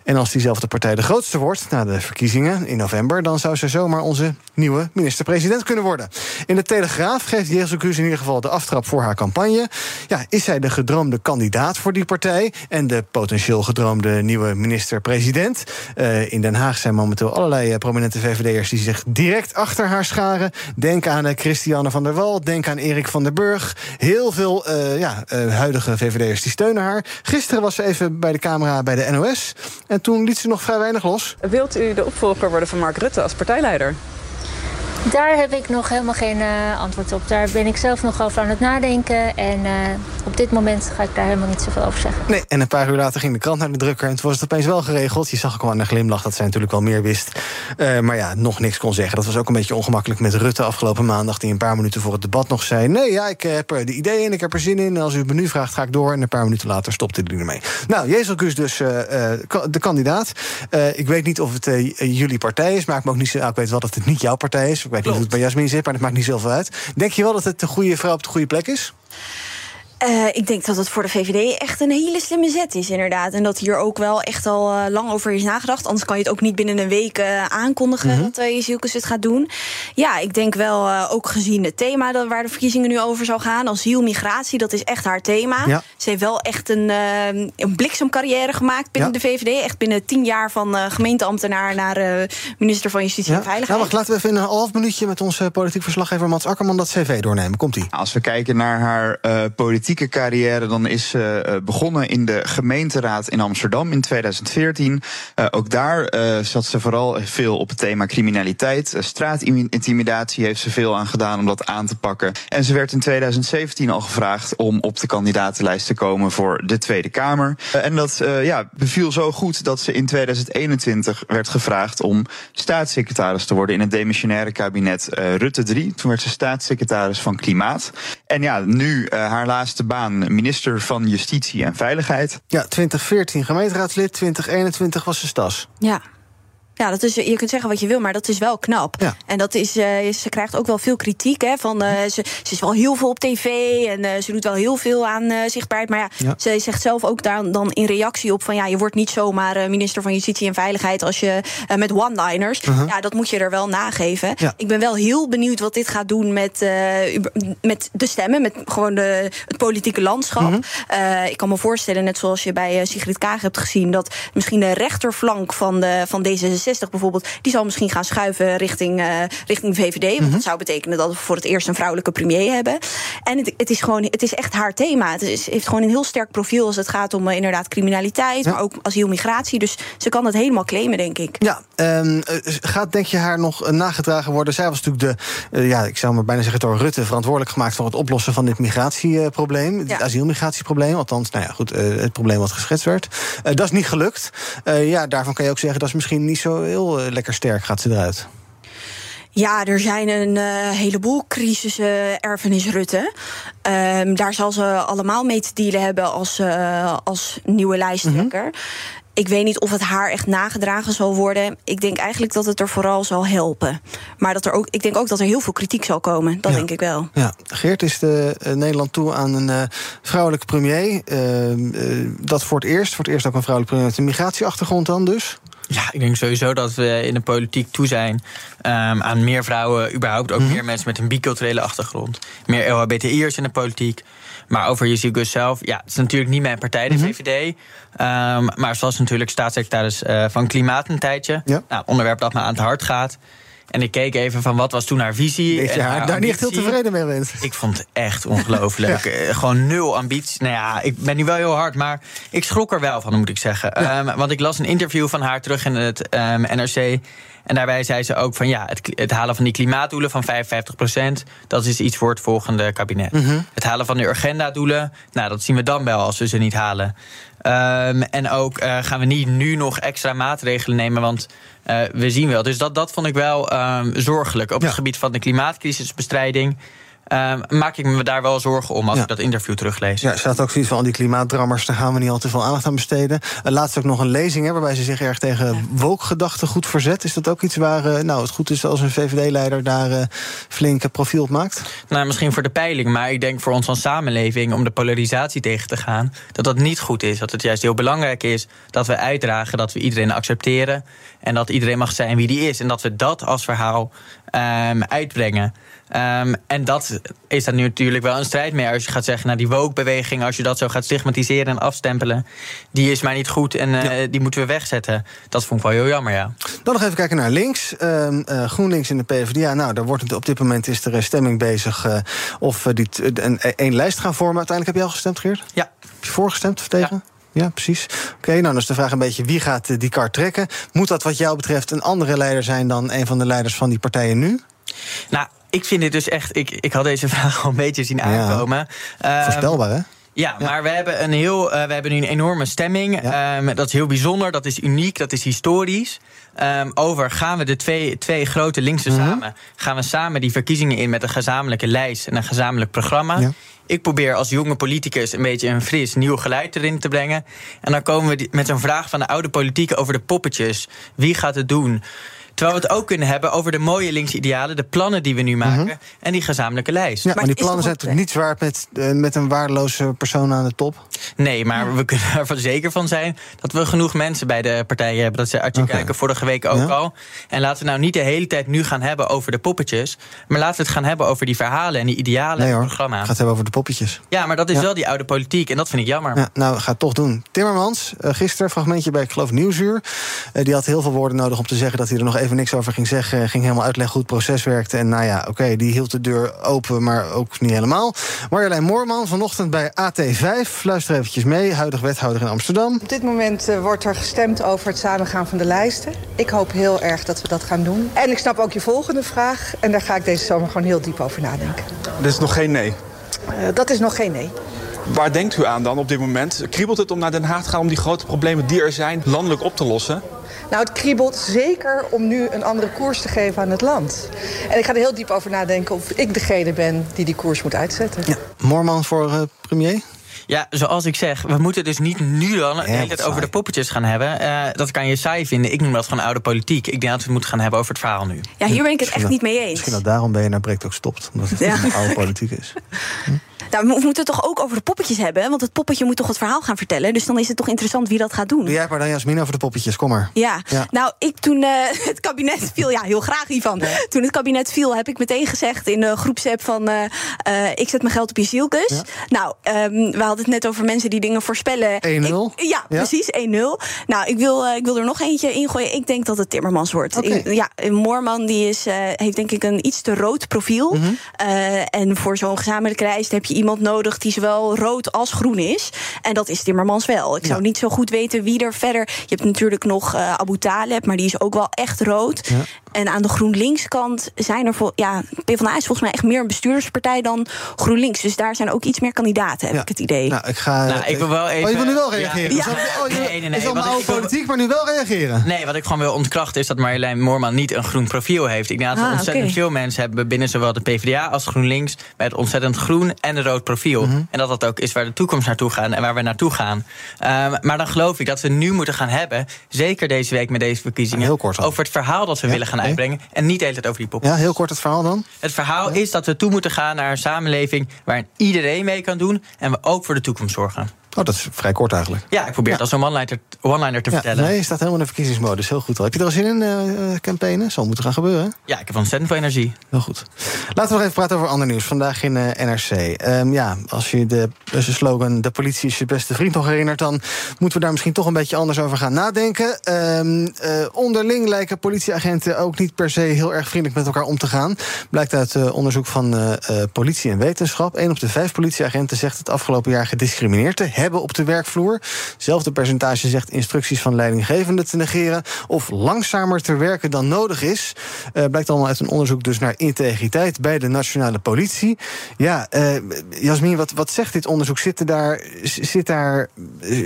En als diezelfde partij de grootste wordt na de verkiezingen in november, dan zou ze zomaar onze nieuwe minister-president kunnen worden. In de Telegraaf geeft Jezelgus in ieder geval de aftrap voor haar campagne. Ja, is zij de gedroomde kandidaat voor die partij en de potentieel gedroomde nieuwe minister-president? Uh, in Den Haag zijn momenteel allerlei uh, prominente VVD'ers die zich direct achter haar scharen. Denk aan uh, Christiane van der Wal, denk aan Erik van der Burg. Heel veel ja, huidige VVD'ers die steunen haar. Gisteren was ze even bij de camera bij de NOS. En toen liet ze nog vrij weinig los. Wilt u de opvolger worden van Mark Rutte als partijleider? Daar heb ik nog helemaal geen uh, antwoord op. Daar ben ik zelf nog over aan het nadenken. En uh, op dit moment ga ik daar helemaal niet zoveel over zeggen. Nee, en een paar uur later ging de krant naar de drukker. En toen was het opeens wel geregeld. Je zag ook al aan de glimlach dat zij natuurlijk wel meer wist. Uh, maar ja, nog niks kon zeggen. Dat was ook een beetje ongemakkelijk met Rutte afgelopen maandag. Die een paar minuten voor het debat nog zei... nee, ja, ik heb er de ideeën en ik heb er zin in. En als u het me nu vraagt, ga ik door. En een paar minuten later stopte hij ermee. Nou, Jezelkus dus de kandidaat. ik weet niet of het jullie partij is. Maar ik, ook niet, ik weet wel dat het niet jouw partij is. Ik weet niet of het bij Jasmin zit, maar dat maakt niet zoveel uit. Denk je wel dat het de goede vrouw op de goede plek is? Uh, ik denk dat het voor de VVD echt een hele slimme zet is, inderdaad. En dat hier ook wel echt al uh, lang over is nagedacht. Anders kan je het ook niet binnen een week uh, aankondigen mm -hmm. dat uh, Jezielkes het gaat doen. Ja, ik denk wel, ook gezien het thema dat, waar de verkiezingen nu over zou gaan, asiel, migratie, dat is echt haar thema. Ja. Ze heeft wel echt een, een bliksemcarrière gemaakt binnen ja. de VVD. Echt binnen tien jaar van gemeenteambtenaar naar minister van Justitie ja. en Veiligheid. Nou, wacht, laten we even in een half minuutje met onze politiek verslaggever Mats Akkerman dat cv doornemen. Komt-ie. Als we kijken naar haar politiek politieke carrière, dan is ze begonnen in de gemeenteraad in Amsterdam in 2014. Uh, ook daar uh, zat ze vooral veel op het thema criminaliteit. Straatintimidatie heeft ze veel aan gedaan om dat aan te pakken. En ze werd in 2017 al gevraagd om op de kandidatenlijst te komen voor de Tweede Kamer. en dat ja, beviel zo goed dat ze in 2021 werd gevraagd om staatssecretaris te worden in het demissionaire kabinet Rutte 3. Toen werd ze staatssecretaris van Klimaat. En ja, nu haar laatste baan minister van Justitie en Veiligheid. Ja, 2014 gemeenteraadslid, 2021 was ze stas. Ja. Ja, dat is, je kunt zeggen wat je wil, maar dat is wel knap. Ja. En dat is, uh, ze krijgt ook wel veel kritiek. Hè, van, uh, ze, ze is wel heel veel op tv en uh, ze doet wel heel veel aan zichtbaarheid. Maar ja, ja, ze zegt zelf ook daar dan in reactie op van ja, je wordt niet zomaar minister van Justitie en Veiligheid als je met one-liners. -huh. Ja, dat moet je er wel nageven. Ja. Ik ben wel heel benieuwd wat dit gaat doen met, met de stemmen, met gewoon de, het politieke landschap. Mhm. -huh. ik kan me voorstellen, net zoals je bij Sigrid Kaag hebt gezien, dat misschien de rechterflank van, de, van D66 bijvoorbeeld, die zal misschien gaan schuiven richting, uh, richting VVD. Want Mhm. dat zou betekenen dat we voor het eerst een vrouwelijke premier hebben. En het, het is gewoon, het is echt haar thema. Het is, heeft gewoon een heel sterk profiel als het gaat om uh, inderdaad criminaliteit, Ja. maar ook asiel, migratie. Dus ze kan het helemaal claimen, denk ik. Ja, um, gaat denk je haar nog nagedragen worden? Zij was natuurlijk de, uh, ja, ik zou maar bijna zeggen door Rutte verantwoordelijk gemaakt voor het oplossen van dit migratieprobleem, het Ja. asielmigratieprobleem. Althans, nou ja, goed, het probleem wat geschetst werd. Dat is niet gelukt. Ja, daarvan kan je ook zeggen dat is misschien niet zo heel uh, lekker sterk gaat ze eruit. Ja, er zijn een uh, heleboel crisissen erfenis Rutte. Um, daar zal ze allemaal mee te dealen hebben als, uh, als nieuwe lijsttrekker. Mhm. Ik weet niet of het haar echt nagedragen zal worden. Ik denk eigenlijk dat het er vooral zal helpen. Maar dat er ook, ik denk ook dat er heel veel kritiek zal komen. Dat Ja. denk ik wel. Ja, Geert is de, uh, Nederland toe aan een uh, vrouwelijke premier. Uh, dat voor het eerst. Voor het eerst ook een vrouwelijke premier met een migratieachtergrond dan dus. Ja, ik denk sowieso dat we in de politiek toe zijn um, aan meer vrouwen, überhaupt ook mm -hmm. meer mensen met een biculturele achtergrond. Meer LHBTI'ers in de politiek. Maar over Jezielgus zelf, ja, het is natuurlijk niet mijn partij, de mm -hmm. VVD. Um, maar ze was natuurlijk staatssecretaris uh, van Klimaat een tijdje. Ja. Nou, onderwerp dat me aan het hart gaat. En ik keek even van wat was toen haar visie. Weet je en haar daar niet heel tevreden mee bent. Ik vond het echt ongelooflijk. Ja. [LAUGHS] Eh, Gewoon nul ambitie. Nou ja, ik ben nu wel heel hard, maar ik schrok er wel van, moet ik zeggen. Ja. Um, want ik las een interview van haar terug in het um, NRC. En daarbij zei ze ook van ja, het, het halen van die klimaatdoelen van 55% dat is iets voor het volgende kabinet. Mhm. Het halen van de agenda-doelen, nou, dat zien we dan wel als we ze niet halen. Um, en ook uh, gaan we niet nu nog extra maatregelen nemen, want uh, we zien wel. Dus dat, dat vond ik wel um, zorgelijk op Ja. het gebied van de klimaatkrisisbestrijding. Ehm, maak ik me daar wel zorgen om als Ja. ik dat interview teruglees. Ja, er staat ook zoiets van al die klimaatdrammers, daar gaan we niet al te veel aandacht aan besteden. Uh, laatst ook nog een lezing hè, waarbij ze zich erg tegen woke-gedachten goed verzet. Is dat ook iets waar eh, nou, het goed is als een VVD-leider daar eh, flink eh, profiel op maakt? Nou, misschien voor de peiling, maar ik denk voor ons als samenleving om de polarisatie tegen te gaan, dat dat niet goed is. Dat het juist heel belangrijk is dat we uitdragen dat we iedereen accepteren en dat iedereen mag zijn wie die is. En dat we dat als verhaal ehm, uitbrengen. Ehm, en dat is daar nu natuurlijk wel een strijd mee. Als je gaat zeggen, nou die woke-beweging, als je dat zo gaat stigmatiseren en afstempelen, die is maar niet goed en eh, die moeten we wegzetten. Dat vond ik wel heel jammer, ja. Dan nog even kijken naar links. Eh, GroenLinks in de PvdA. Nou, daar wordt het, op dit moment is er een stemming bezig eh, of eh, die een, één lijst gaan vormen. Uiteindelijk heb je al gestemd, Geert? Ja. Heb je voorgestemd of tegen? Ja. Precies. Oké, nou dan is de vraag een beetje wie gaat eh, die kar trekken. Moet dat wat jou betreft een andere leider zijn dan een van de leiders van die partijen nu? Nou, ik vind dit dus echt. Ik, ik had deze [LAUGHS] vraag al een beetje zien aankomen. Ehm, Voorspelbaar, hè? Ja, maar we hebben, een heel, eh, we hebben nu een enorme stemming. Ehm, dat is heel bijzonder, dat is uniek, dat is historisch. Ehm, over gaan we de twee, twee grote linkse Mhm. samen... gaan we samen die verkiezingen in met een gezamenlijke lijst... en een gezamenlijk programma. Ik probeer als jonge politicus een beetje een fris nieuw geluid erin te brengen. En dan komen we met zo'n vraag van de oude politiek over de poppetjes. Wie gaat het doen? Terwijl we het ook kunnen hebben over de mooie linkse idealen... de plannen die we nu maken en die gezamenlijke lijst. Ja, maar, die plannen zijn toch niet zwaar met, eh, met een waardeloze persoon aan de top? Nee, maar we kunnen ervan zeker van zijn dat we genoeg mensen bij de partijen hebben. Dat zei Archie Oké. Kijken vorige week ook Ja. al. En laten we nou niet de hele tijd nu gaan hebben over de poppetjes. Maar laten we het gaan hebben over die verhalen en die idealen Nee en hoor, het programma. het gaat hebben over de poppetjes. Ja, maar dat is Ja. wel die oude politiek en dat vind ik jammer. Ja, nou, ga het toch doen. Timmermans, eh, gisteren, fragmentje bij, ik geloof, Nieuwsuur. Eh, die had heel veel woorden nodig om te zeggen dat hij er nog even niks over ging zeggen. Ging helemaal uitleggen hoe het proces werkte. En nou ja, oké, die hield de deur open, maar ook niet helemaal. Marjolein Moorman, vanochtend bij AT5. Luister eventjes mee, huidig wethouder in Amsterdam. Op dit moment eh, wordt er gestemd over het samengaan van de lijsten. Ik hoop heel erg dat we dat gaan doen. En ik snap ook je volgende vraag. En daar ga ik deze zomer gewoon heel diep over nadenken. Dit is nog geen nee. Eh, dat is nog geen nee. Waar denkt u aan dan op dit moment? Kriebelt het om naar Den Haag te gaan om die grote problemen die er zijn landelijk op te lossen? Nou, het kriebelt zeker om nu een andere koers te geven aan het land. En ik ga er heel diep over nadenken of ik degene ben die die koers moet uitzetten. Moorman voor eh, premier? Ja, zoals ik zeg, we moeten dus niet nu dan saai. over de poppetjes gaan hebben. Eh, dat kan je saai vinden. Ik noem dat gewoon oude politiek. Ik denk dat we het moeten gaan hebben over het verhaal nu. Ja, hier ben ik het echt niet mee eens. Misschien dat daarom ben je naar Breekt ook stopt. Omdat het Ja. een oude politiek is. [LAUGHS] Nou, we moeten het toch ook over de poppetjes hebben? Want het poppetje moet toch het verhaal gaan vertellen. Dus dan is het toch interessant wie dat gaat doen. Doe jij maar dan, Jasmin, over de poppetjes. Kom maar. Ja. Ja. nou, ik toen eh, [LAUGHS] het kabinet viel, ja, heel graag hiervan. Toen het kabinet viel, heb ik meteen gezegd in de groepsapp van... eh, eh, ik zet mijn geld op je zielkus. Nou, ehm, we hadden het net over mensen die dingen voorspellen. 1-0. Ik- Ja, precies, 1-0. Nou, ik wil, ik wil er nog eentje ingooien. Ik denk dat het Timmermans wordt. Oké. Ik- ja, Moorman die is, heeft denk ik een iets te rood profiel. Mhm. En voor zo'n gezamenlijke reis heb je iemand nodig... die zowel rood als groen is. En dat is Timmermans wel. Ik zou Ja. niet zo goed weten wie er verder... Je hebt natuurlijk nog eh, Abu Taleb, maar die is ook wel echt rood. Ja. En aan de GroenLinks-kant zijn er... Vol, ja, PvdA is volgens mij echt meer een bestuurderspartij dan GroenLinks. Dus daar zijn ook iets meer kandidaten, heb Ja. ik het idee. Nou, ik ga... Nou, ik wil wel even- Oh, je wil nu wel Ja. reageren? Ja. Zo- Oh, je, Nee, nee, nee, is allemaal wil- politiek, maar nu wel reageren. Nee, wat ik gewoon wil ontkrachten is dat Marjolein Moorman niet een groen profiel heeft. Ik denk dat we Ah, ontzettend veel mensen hebben binnen zowel de PvdA als GroenLinks met ontzettend groen en een rood profiel. Mhm. En dat dat ook is waar de toekomst naartoe gaat en waar we naartoe gaan. Ehm, maar dan geloof ik dat we nu moeten gaan hebben, zeker deze week met deze verkiezingen, Heel kort over het verhaal dat we willen gaan. Uitbrengen en niet de hele tijd over die pop. Ja, heel kort het verhaal dan. Het verhaal is dat we toe moeten gaan naar een samenleving waarin iedereen mee kan doen en we ook voor de toekomst zorgen. Oh, dat is vrij kort eigenlijk. Ja, ik probeer het als een one-liner one-liner te Ja, vertellen. nee, je staat helemaal in de verkiezingsmodus. Heel goed al. Heb je er al zin in, eh, campaignen? Zal moeten gaan gebeuren. Ja, ik heb ontzettend veel energie. Heel goed. Laten we nog even praten over ander nieuws. Vandaag in eh, NRC. Ehm, ja, als je de, de slogan de politie is je beste vriend nog herinnert... dan moeten we daar misschien toch een beetje anders over gaan nadenken. Ehm, eh, onderling lijken politieagenten ook niet per se heel erg vriendelijk met elkaar om te gaan. Blijkt uit onderzoek van politie en wetenschap. Een op de vijf politieagenten zegt het afgelopen jaar gediscrimineerd te hebben. Hebben op de werkvloer. Hetzelfde percentage zegt instructies van leidinggevenden te negeren. Of langzamer te werken dan nodig is. Uh, blijkt allemaal uit een onderzoek dus naar integriteit bij de nationale politie. Ja, uh, Jasmin, wat, wat zegt dit onderzoek? Zitten daar, zit daar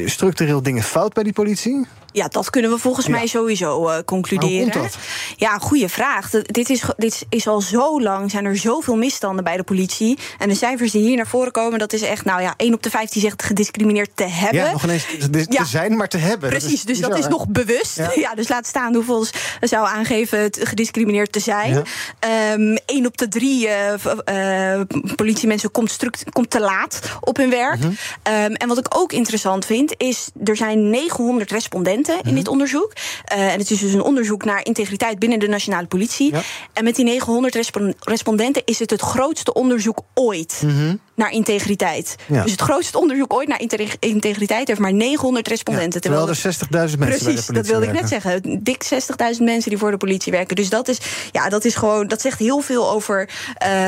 structureel dingen fout bij die politie? Ja, dat kunnen we volgens ja. mij sowieso uh, concluderen. Hoe komt dat? Ja, goede vraag. Dit is, dit is al zo lang, zijn er zoveel misstanden bij de politie. En de cijfers die hier naar voren komen, dat is echt, nou ja, 1 op de 5 die zegt gediscrimineerd te hebben. Ja, nog ineens te, ja. zijn, maar te hebben. Precies, dat dus bizar, dat is nog bewust. Ja. ja. dus laat staan hoeveel zou aangeven het gediscrimineerd te zijn. Ja. Um, 1 op de 3 uh, uh, politiemensen komt, komt te laat op hun werk. Mm -hmm. um, en wat ik ook interessant vind, is er zijn 900 respondenten in dit onderzoek. Uh, en het is dus een onderzoek naar integriteit binnen de nationale politie. En met die 900 respondenten is het het grootste onderzoek ooit. Mm -hmm. Naar integriteit. Ja. Dus het grootste onderzoek ooit naar integriteit heeft maar 900 respondenten. Ja, terwijl er 60.000 mensen Precies, dat wilde ik net zeggen. Dik 60.000 mensen die voor de politie werken. Dus dat is, ja, dat is gewoon, dat zegt heel veel over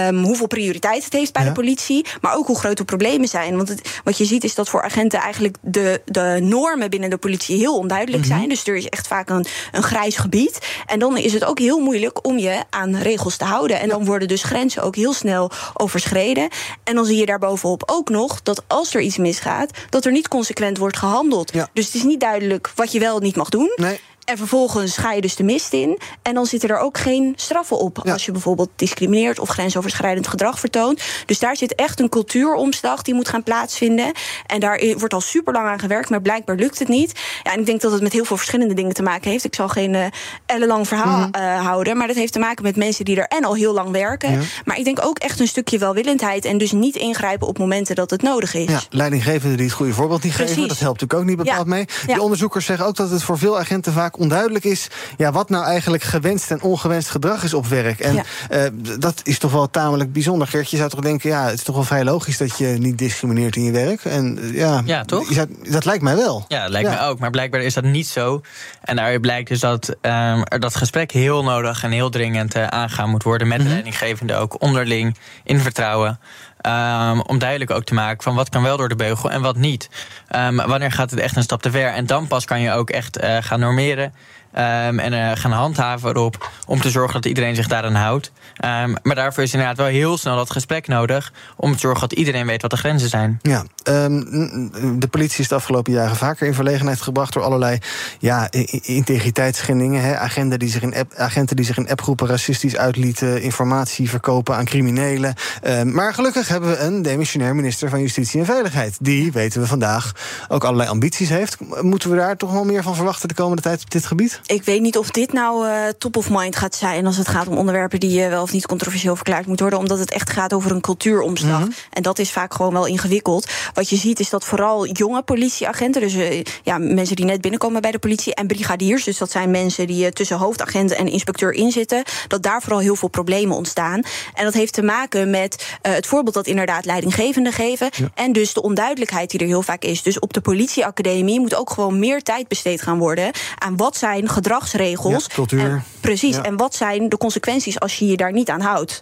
um, hoeveel prioriteit het heeft bij ja. de politie. Maar ook hoe groot de problemen zijn. Want het, wat je ziet is dat voor agenten eigenlijk de, de normen binnen de politie heel onduidelijk duidelijk zijn. Dus er is echt vaak een, een grijs gebied. En dan is het ook heel moeilijk om je aan regels te houden. En dan worden dus grenzen ook heel snel overschreden. En dan zie je daarbovenop ook nog dat als er iets misgaat, dat er niet consequent wordt gehandeld. Ja. Dus het is niet duidelijk wat je wel niet mag doen. Nee. En vervolgens ga je dus de mist in. En dan zitten er ook geen straffen op. Ja. Als je bijvoorbeeld discrimineert of grensoverschrijdend gedrag vertoont. Dus daar zit echt een cultuuromslag die moet gaan plaatsvinden. En daar wordt al super lang aan gewerkt, maar blijkbaar lukt het niet. Ja, en ik denk dat het met heel veel verschillende dingen te maken heeft. Ik zal geen uh, ellenlang verhaal mm -hmm. uh, houden. Maar dat heeft te maken met mensen die er en al heel lang werken. Ja. Maar ik denk ook echt een stukje welwillendheid. En dus niet ingrijpen op momenten dat het nodig is. Ja, leidinggevenden die het goede voorbeeld niet Precies. geven. Dat helpt natuurlijk ook niet bepaald mee. Die onderzoekers zeggen ook dat het voor veel agenten vaak onduidelijk is ja, wat nou eigenlijk gewenst en ongewenst gedrag is op werk. En ja. uh, dat is toch wel tamelijk bijzonder. Geert, je zou toch denken, ja, het is toch wel vrij logisch dat je niet discrimineert in je werk. En uh, ja, ja, toch? Zou, dat lijkt mij wel. Ja, dat lijkt ja. mij ook. Maar blijkbaar is dat niet zo. En daaruit blijkt dus dat um, er dat gesprek heel nodig en heel dringend uh, aangaan moet worden met mm -hmm. de leidinggevende ook onderling in vertrouwen. Um, om duidelijk ook te maken van wat kan wel door de beugel en wat niet. Um, wanneer gaat het echt een stap te ver? En dan pas kan je ook echt uh, gaan normeren. Um, en uh, gaan handhaven erop om te zorgen dat iedereen zich daaraan houdt. Um, maar daarvoor is inderdaad wel heel snel dat gesprek nodig om te zorgen dat iedereen weet wat de grenzen zijn. Ja, um, de politie is de afgelopen jaren vaker in verlegenheid gebracht door allerlei ja, integriteitsschendingen. Agenten, die zich in app, agenten die zich in appgroepen racistisch uitlieten, informatie verkopen aan criminelen. maar gelukkig hebben we een demissionair minister van Justitie en Veiligheid. Die, weten we vandaag, ook allerlei ambities heeft. Moeten we daar toch wel meer van verwachten de komende tijd op dit gebied? Ik weet niet of dit nou uh, top of mind gaat zijn als het gaat om onderwerpen die uh, wel of niet controversieel verklaard moeten worden, omdat het echt gaat over een cultuuromslag. Mm -hmm. En dat is vaak gewoon wel ingewikkeld. Wat je ziet is dat vooral jonge politieagenten, dus uh, ja, mensen die net binnenkomen bij de politie, en brigadiers, dus dat zijn mensen die tussen hoofdagent en inspecteur inzitten, dat daar vooral heel veel problemen ontstaan. En dat heeft te maken met het voorbeeld dat inderdaad leidinggevenden geven ja. en dus de onduidelijkheid die er heel vaak is. Dus op de politieacademie moet ook gewoon meer tijd besteed gaan worden aan wat zijn gedragsregels. Ja, cultuur. En, precies. Ja. En wat zijn de consequenties als je je daar niet aan houdt?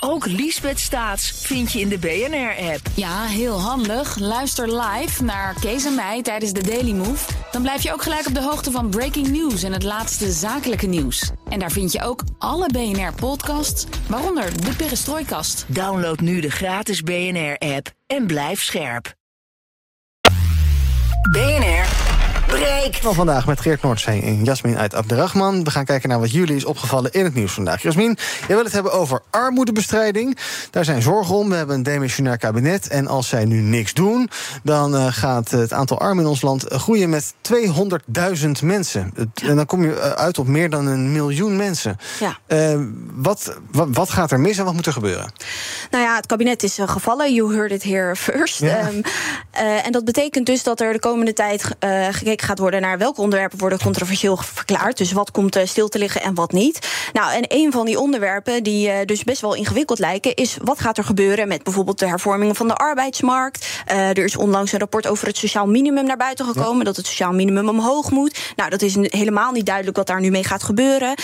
Ook Liesbeth Staats vind je in de BNR-app. Ja, heel handig. Luister live naar Kees en mij tijdens de Daily Move. Dan blijf je ook gelijk op de hoogte van breaking news en het laatste zakelijke nieuws. En daar vind je ook alle BNR-podcasts, waaronder de Perestrooikast. Download nu de gratis BNR-app en blijf scherp. BNR Van vandaag met Geert Noordzee en Jasmin uit Abderrahman. We gaan kijken naar wat jullie is opgevallen in het nieuws vandaag. Jasmin, jij wil het hebben over armoedebestrijding. Daar zijn zorgen om. We hebben een demissionair kabinet. En als zij nu niks doen, dan uh, gaat het aantal armen in ons land groeien met 200.000 mensen. En dan kom je uit op meer dan een miljoen mensen. Ja. Uh, wat, wat, wat, gaat er mis en wat moet er gebeuren? Nou ja, het kabinet is uh, gevallen. You heard it here first. Ja. Um, en dat betekent dus dat er de komende tijd gekeken gekeken gaat worden naar welke onderwerpen worden controversieel verklaard. Dus wat komt uh, stil te liggen en wat niet. Nou, en een van die onderwerpen die uh, dus best wel ingewikkeld lijken, is wat gaat er gebeuren met bijvoorbeeld de hervormingen van de arbeidsmarkt. Uh, er is onlangs een rapport over het sociaal minimum naar buiten gekomen, ja. dat het sociaal minimum omhoog moet. Nou, dat is helemaal niet duidelijk wat daar nu mee gaat gebeuren.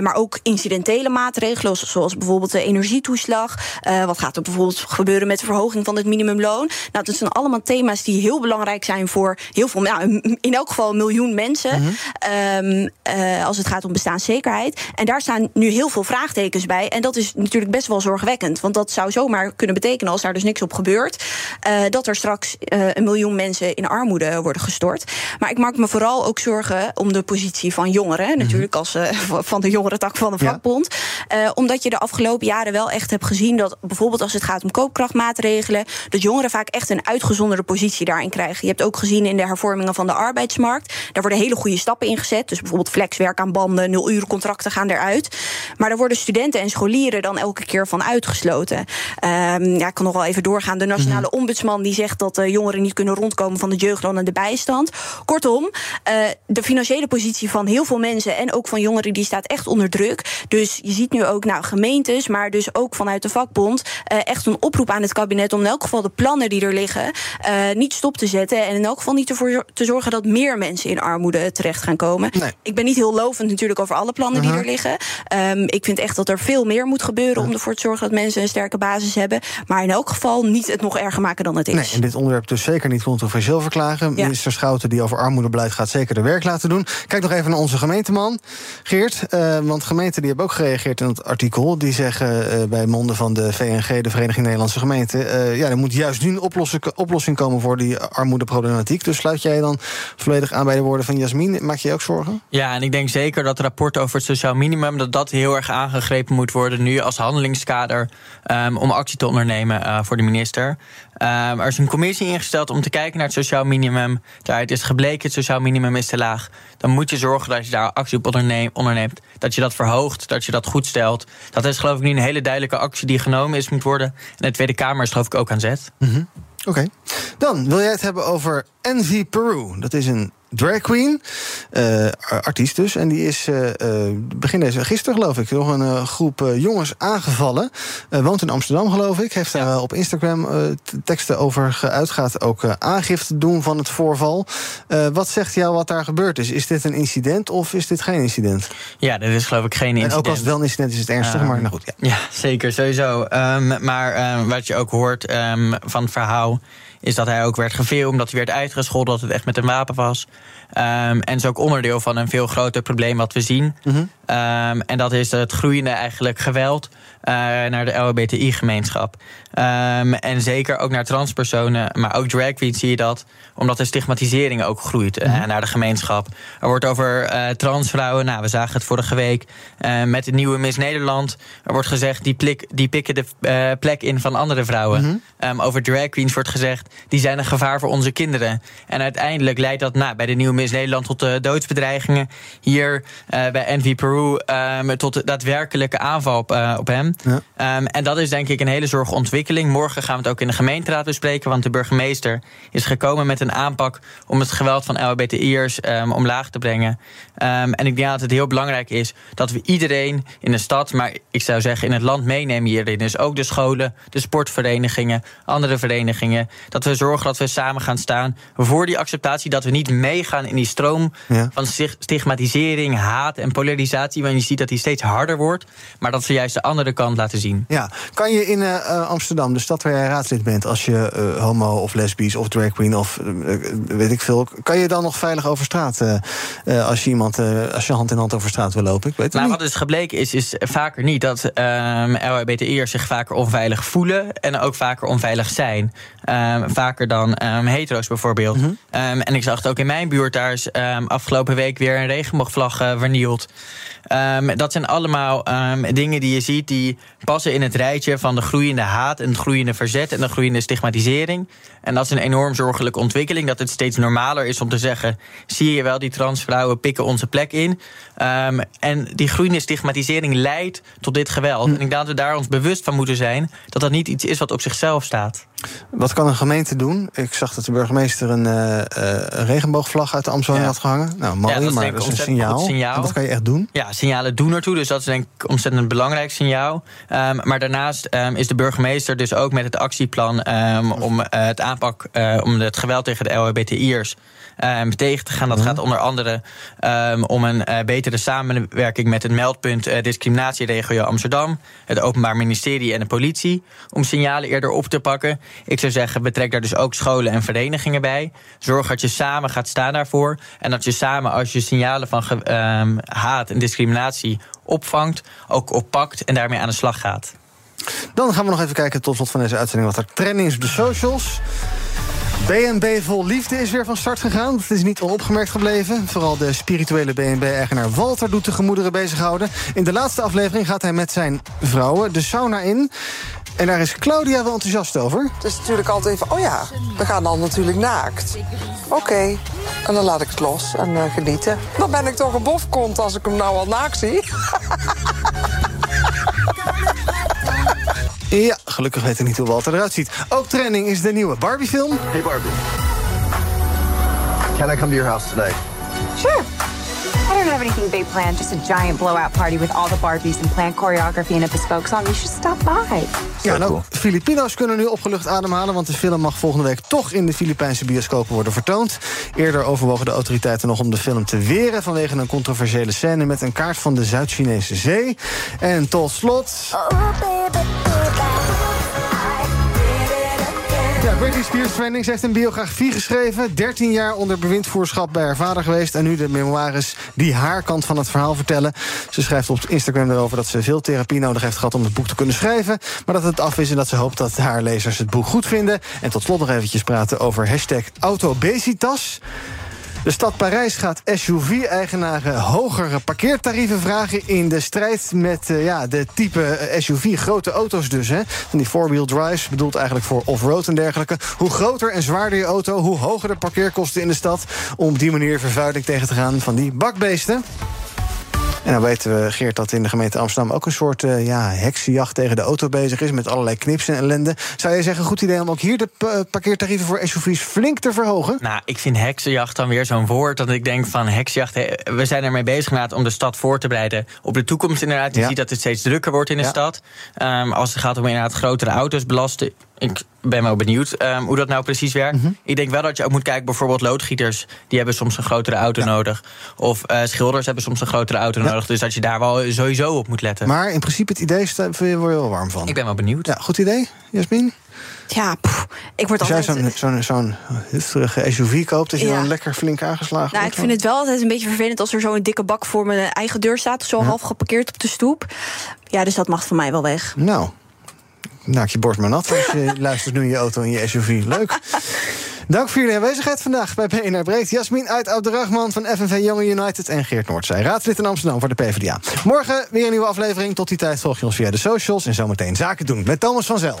maar ook incidentele maatregelen, zoals bijvoorbeeld de energietoeslag. wat gaat er bijvoorbeeld gebeuren met de verhoging van het minimumloon? Nou, dat zijn allemaal thema's die heel belangrijk zijn voor heel veel, nou, in elk geval een miljoen mensen. Mm -hmm. um, uh, als het gaat om bestaanszekerheid. En daar staan nu heel veel vraagtekens bij. En dat is natuurlijk best wel zorgwekkend. Want dat zou zomaar kunnen betekenen, als daar dus niks op gebeurt, uh, dat er straks uh, een miljoen mensen in armoede worden gestort. Maar ik maak me vooral ook zorgen om de positie van jongeren. Mm -hmm. Natuurlijk als [LAUGHS] van de jongere tak van de vakbond. Ja. omdat je de afgelopen jaren wel echt hebt gezien dat bijvoorbeeld als het gaat om koopkrachtmaatregelen, dat jongeren vaak echt een uitgezonderde positie daarin krijgen. Je hebt ook gezien in de hervormingen van de arbeidsmarkt. Daar worden hele goede stappen ingezet. Dus bijvoorbeeld flexwerk aan banden, nul uur contracten gaan eruit. Maar daar worden studenten en scholieren dan elke keer van uitgesloten. Um, ja, ik kan nog wel even doorgaan. De nationale mm -hmm. ombudsman die zegt dat uh, jongeren niet kunnen rondkomen van de jeugdloon en de bijstand. Kortom, uh, de financiële positie van heel veel mensen en ook van jongeren die staat echt onder druk. Dus je ziet nu ook nou, gemeentes, maar dus ook vanuit de vakbond uh, echt een oproep aan het kabinet om in elk geval de plannen die er liggen niet stop te zetten en in elk geval niet ervoor te zorgen dat meer mensen in armoede terecht gaan komen. Nee. Ik ben niet heel lovend natuurlijk over alle plannen die uh -huh. er liggen. Um, ik vind echt dat er veel meer moet gebeuren om ervoor te zorgen dat mensen een sterke basis hebben. Maar in elk geval niet het nog erger maken dan het is. Nee, en dit onderwerp dus zeker niet controversieel verklagen. Ja. Minister Schouten, die over armoedebeleid gaat, zeker de werk laten doen. Kijk nog even naar onze gemeenteman, Geert. Uh, want gemeenten die hebben ook gereageerd in het artikel. Die zeggen uh, bij monden van de VNG, de Vereniging Nederlandse Gemeenten. Uh, ja, er moet juist nu een oplossing, oplossing komen voor die armoedeproblematiek. Dus sluit jij dan volledig aan bij de woorden van Jasmin? Maak je je ook zorgen? Ja, en ik denk zeker dat het rapport over het sociaal minimum... dat dat heel erg aangegrepen moet worden nu als handelingskader... Um, om actie te ondernemen uh, voor de minister. Um, er is een commissie ingesteld om te kijken naar het sociaal minimum. Daaruit is gebleken het sociaal minimum is te laag. Dan moet je zorgen dat je daar actie op onderneemt. Dat je dat verhoogt, dat je dat goed stelt. Dat is geloof ik nu een hele duidelijke actie die genomen is moet worden. En de Tweede Kamer is geloof ik ook aan zet. Mm -hmm. Oké. Dan wil jij het hebben over Envy Peru. Dat is een drag queen, uh, artiest dus. En die is uh, begin deze gisteren, geloof ik, nog een uh, groep jongens aangevallen. woont in Amsterdam, geloof ik. Heeft daar op Instagram teksten over geuit. Gaat ook aangifte doen van het voorval. wat zegt jou wat daar gebeurd is? Is dit een incident of is dit geen incident? Ja, dit is geloof ik geen incident. En ook als het wel een incident is, is het ernstig, maar nou goed. Ja, ja zeker, sowieso. Um, maar um, wat je ook hoort um, van het verhaal is dat hij ook werd gefilmd, dat hij werd uitgescholden, dat het echt met een wapen was. Um, en is ook onderdeel van een veel groter probleem wat we zien. Mm -hmm. um, en dat is het groeiende eigenlijk geweld naar de LHBTI-gemeenschap. Um, en zeker ook naar transpersonen, maar ook drag queens zie je dat, omdat de stigmatisering ook groeit mm -hmm. naar de gemeenschap. Er wordt over uh, transvrouwen, nou, we zagen het vorige week met de nieuwe Miss Nederland. Er wordt gezegd, die, plik, die pikken de plek in van andere vrouwen. Mm -hmm. over drag queens wordt gezegd, die zijn een gevaar voor onze kinderen. En uiteindelijk leidt dat nou, bij de nieuwe Miss Nederland tot uh, doodsbedreigingen. Hier bij Envy Peru um, tot de daadwerkelijke aanval op, op hem. Ja. Um, en dat is denk ik een hele zorge ontwikkeling. Morgen gaan we het ook in de gemeenteraad bespreken. Want de burgemeester is gekomen met een aanpak om het geweld van LHBTI'ers um, omlaag te brengen. en ik denk dat het heel belangrijk is dat we iedereen in de stad, maar ik zou zeggen in het land meenemen hierin. Dus ook de scholen, de sportverenigingen, andere verenigingen. Dat we zorgen dat we samen gaan staan voor die acceptatie dat we niet meegaan in die stroom ja. van stigmatisering, haat en polarisatie. Want je ziet dat die steeds harder wordt. Maar dat ze juist de andere kant laten zien. Ja, kan je in uh, Amsterdam, de stad waar jij raadslid bent, als je uh, homo of lesbisch of drag queen of uh, weet ik veel, kan je dan nog veilig over straat als je iemand als je hand in hand over straat wil lopen? Ik weet het nou, niet. wat dus gebleken is, is vaker niet dat um, LHBTI'ers zich vaker onveilig voelen en ook vaker onveilig zijn. Um, vaker dan um, hetero's bijvoorbeeld. Mm -hmm. en ik zag het ook in mijn buurt, daar is afgelopen week weer een regenboogvlag vernield. Dat zijn allemaal dingen die je ziet die passen in het rijtje van de groeiende haat en het groeiende verzet en de groeiende stigmatisering. En dat is een enorm zorgelijke ontwikkeling. Dat het steeds normaler is om te zeggen: zie je wel, die transvrouwen pikken onze plek in. Um, en die groeiende stigmatisering leidt tot dit geweld. Hm. En ik denk dat we daar ons bewust van moeten zijn dat dat niet iets is wat op zichzelf staat. Wat kan een gemeente doen? Ik zag dat de burgemeester een, uh, een regenboogvlag uit de Amstel had gehangen. Nou, mooi, ja, maar dat is een signaal. signaal. En wat kan je echt doen? Ja, signalen doen ertoe. Dus dat is denk ik ontzettend belangrijk signaal. Um, maar daarnaast um, is de burgemeester dus ook met het actieplan um, om uh, het aanpak, uh, om het geweld tegen de LHBTI'ers um, tegen te gaan. Dat gaat onder andere um, om een uh, betere samenwerking met het meldpunt uh, discriminatieregio Amsterdam, het Openbaar Ministerie en de politie. Om signalen eerder op te pakken. Ik zou zeggen, betrek daar dus ook scholen en verenigingen bij. Zorg dat je samen gaat staan daarvoor. En dat je samen, als je signalen van um, haat en discriminatie opvangt, ook oppakt en daarmee aan de slag gaat. Dan gaan we nog even kijken tot slot van deze uitzending wat er trending is op de socials. BNB Vol Liefde is weer van start gegaan. Dat is niet onopgemerkt gebleven. Vooral de spirituele BNB-eigenaar Walter doet de gemoederen bezighouden. In de laatste aflevering gaat hij met zijn vrouwen de sauna in. En daar is Claudia wel enthousiast over. Het is natuurlijk altijd even, oh ja, we gaan dan natuurlijk naakt. Oké, en dan laat ik het los en uh, genieten. Dan ben ik toch een bofkont als ik hem nou al naakt zie. [LAUGHS] Ja, gelukkig weet ik niet hoe Walter eruit ziet. Ook trending is de nieuwe Barbie-film. Hey Barbie. Can I come to your house today? Sure. I don't have anything big planned, just a giant blowout party with all the Barbies and planned choreography and a bespoke song. You should stop by. Ja, nou, Filipino's kunnen nu opgelucht ademhalen, want de film mag volgende week toch in de Filipijnse bioscopen worden vertoond. Eerder overwogen de autoriteiten nog om de film te weren vanwege een controversiële scène met een kaart van de Zuid-Chinese zee. En tot slot. Ja, Britney Spears trending. Ze heeft een biografie geschreven. 13 jaar onder bewindvoerschap bij haar vader geweest. En nu de memoires die haar kant van het verhaal vertellen. Ze schrijft op Instagram erover dat ze veel therapie nodig heeft gehad om het boek te kunnen schrijven. Maar dat het af is en dat ze hoopt dat haar lezers het boek goed vinden. En tot slot nog eventjes praten over hashtag autobesitas. De stad Parijs gaat SUV-eigenaren hogere parkeertarieven vragen... in de strijd met uh, ja, de type SUV, grote auto's dus. Hè. Van die four-wheel drives, bedoeld eigenlijk voor off-road en dergelijke. Hoe groter en zwaarder je auto, hoe hoger de parkeerkosten in de stad... om op die manier vervuiling tegen te gaan van die bakbeesten. En dan weten we, Geert, dat in de gemeente Amsterdam ook een soort uh, ja, heksenjacht tegen de auto bezig is. Met allerlei knips en ellende. Zou je zeggen, goed idee om ook hier de parkeertarieven voor SUV's flink te verhogen? Nou, ik vind heksenjacht dan weer zo'n woord. Dat ik denk van heksenjacht. We zijn ermee bezig om de stad voor te bereiden op de toekomst. Inderdaad, je ja. ziet dat het steeds drukker wordt in de ja. stad. Um, als het gaat om inderdaad grotere auto's belasten. Ik ben wel benieuwd um, hoe dat nou precies werkt. Mm -hmm. Ik denk wel dat je ook moet kijken, bijvoorbeeld loodgieters... die hebben soms een grotere auto ja. nodig. Of uh, schilders hebben soms een grotere auto ja. nodig. Dus dat je daar wel sowieso op moet letten. Maar in principe het idee word je wel warm van. Ik ben wel benieuwd. Ja, goed idee, Jasmin? Ja, pff, ik word Als altijd... jij zo'n zo'n hufterige SUV koopt... dat je ja. dan lekker flink aangeslagen nou, wordt? Ik vind het wel altijd een beetje vervelend... als er zo'n dikke bak voor mijn eigen deur staat... of zo ja. half geparkeerd op de stoep. Ja, dus dat mag voor mij wel weg. Nou, Naak je borst maar nat als je [LAUGHS] luistert nu in je auto in je SUV. Leuk. Dank voor jullie aanwezigheid vandaag bij BNR Breekt. Jasmin uit Abderrahman van FNV Young United en Geert Noordzij, raadslid in Amsterdam voor de PvdA. Morgen weer een nieuwe aflevering. Tot die tijd volg je ons via de socials en zometeen zaken doen met Thomas van Zel.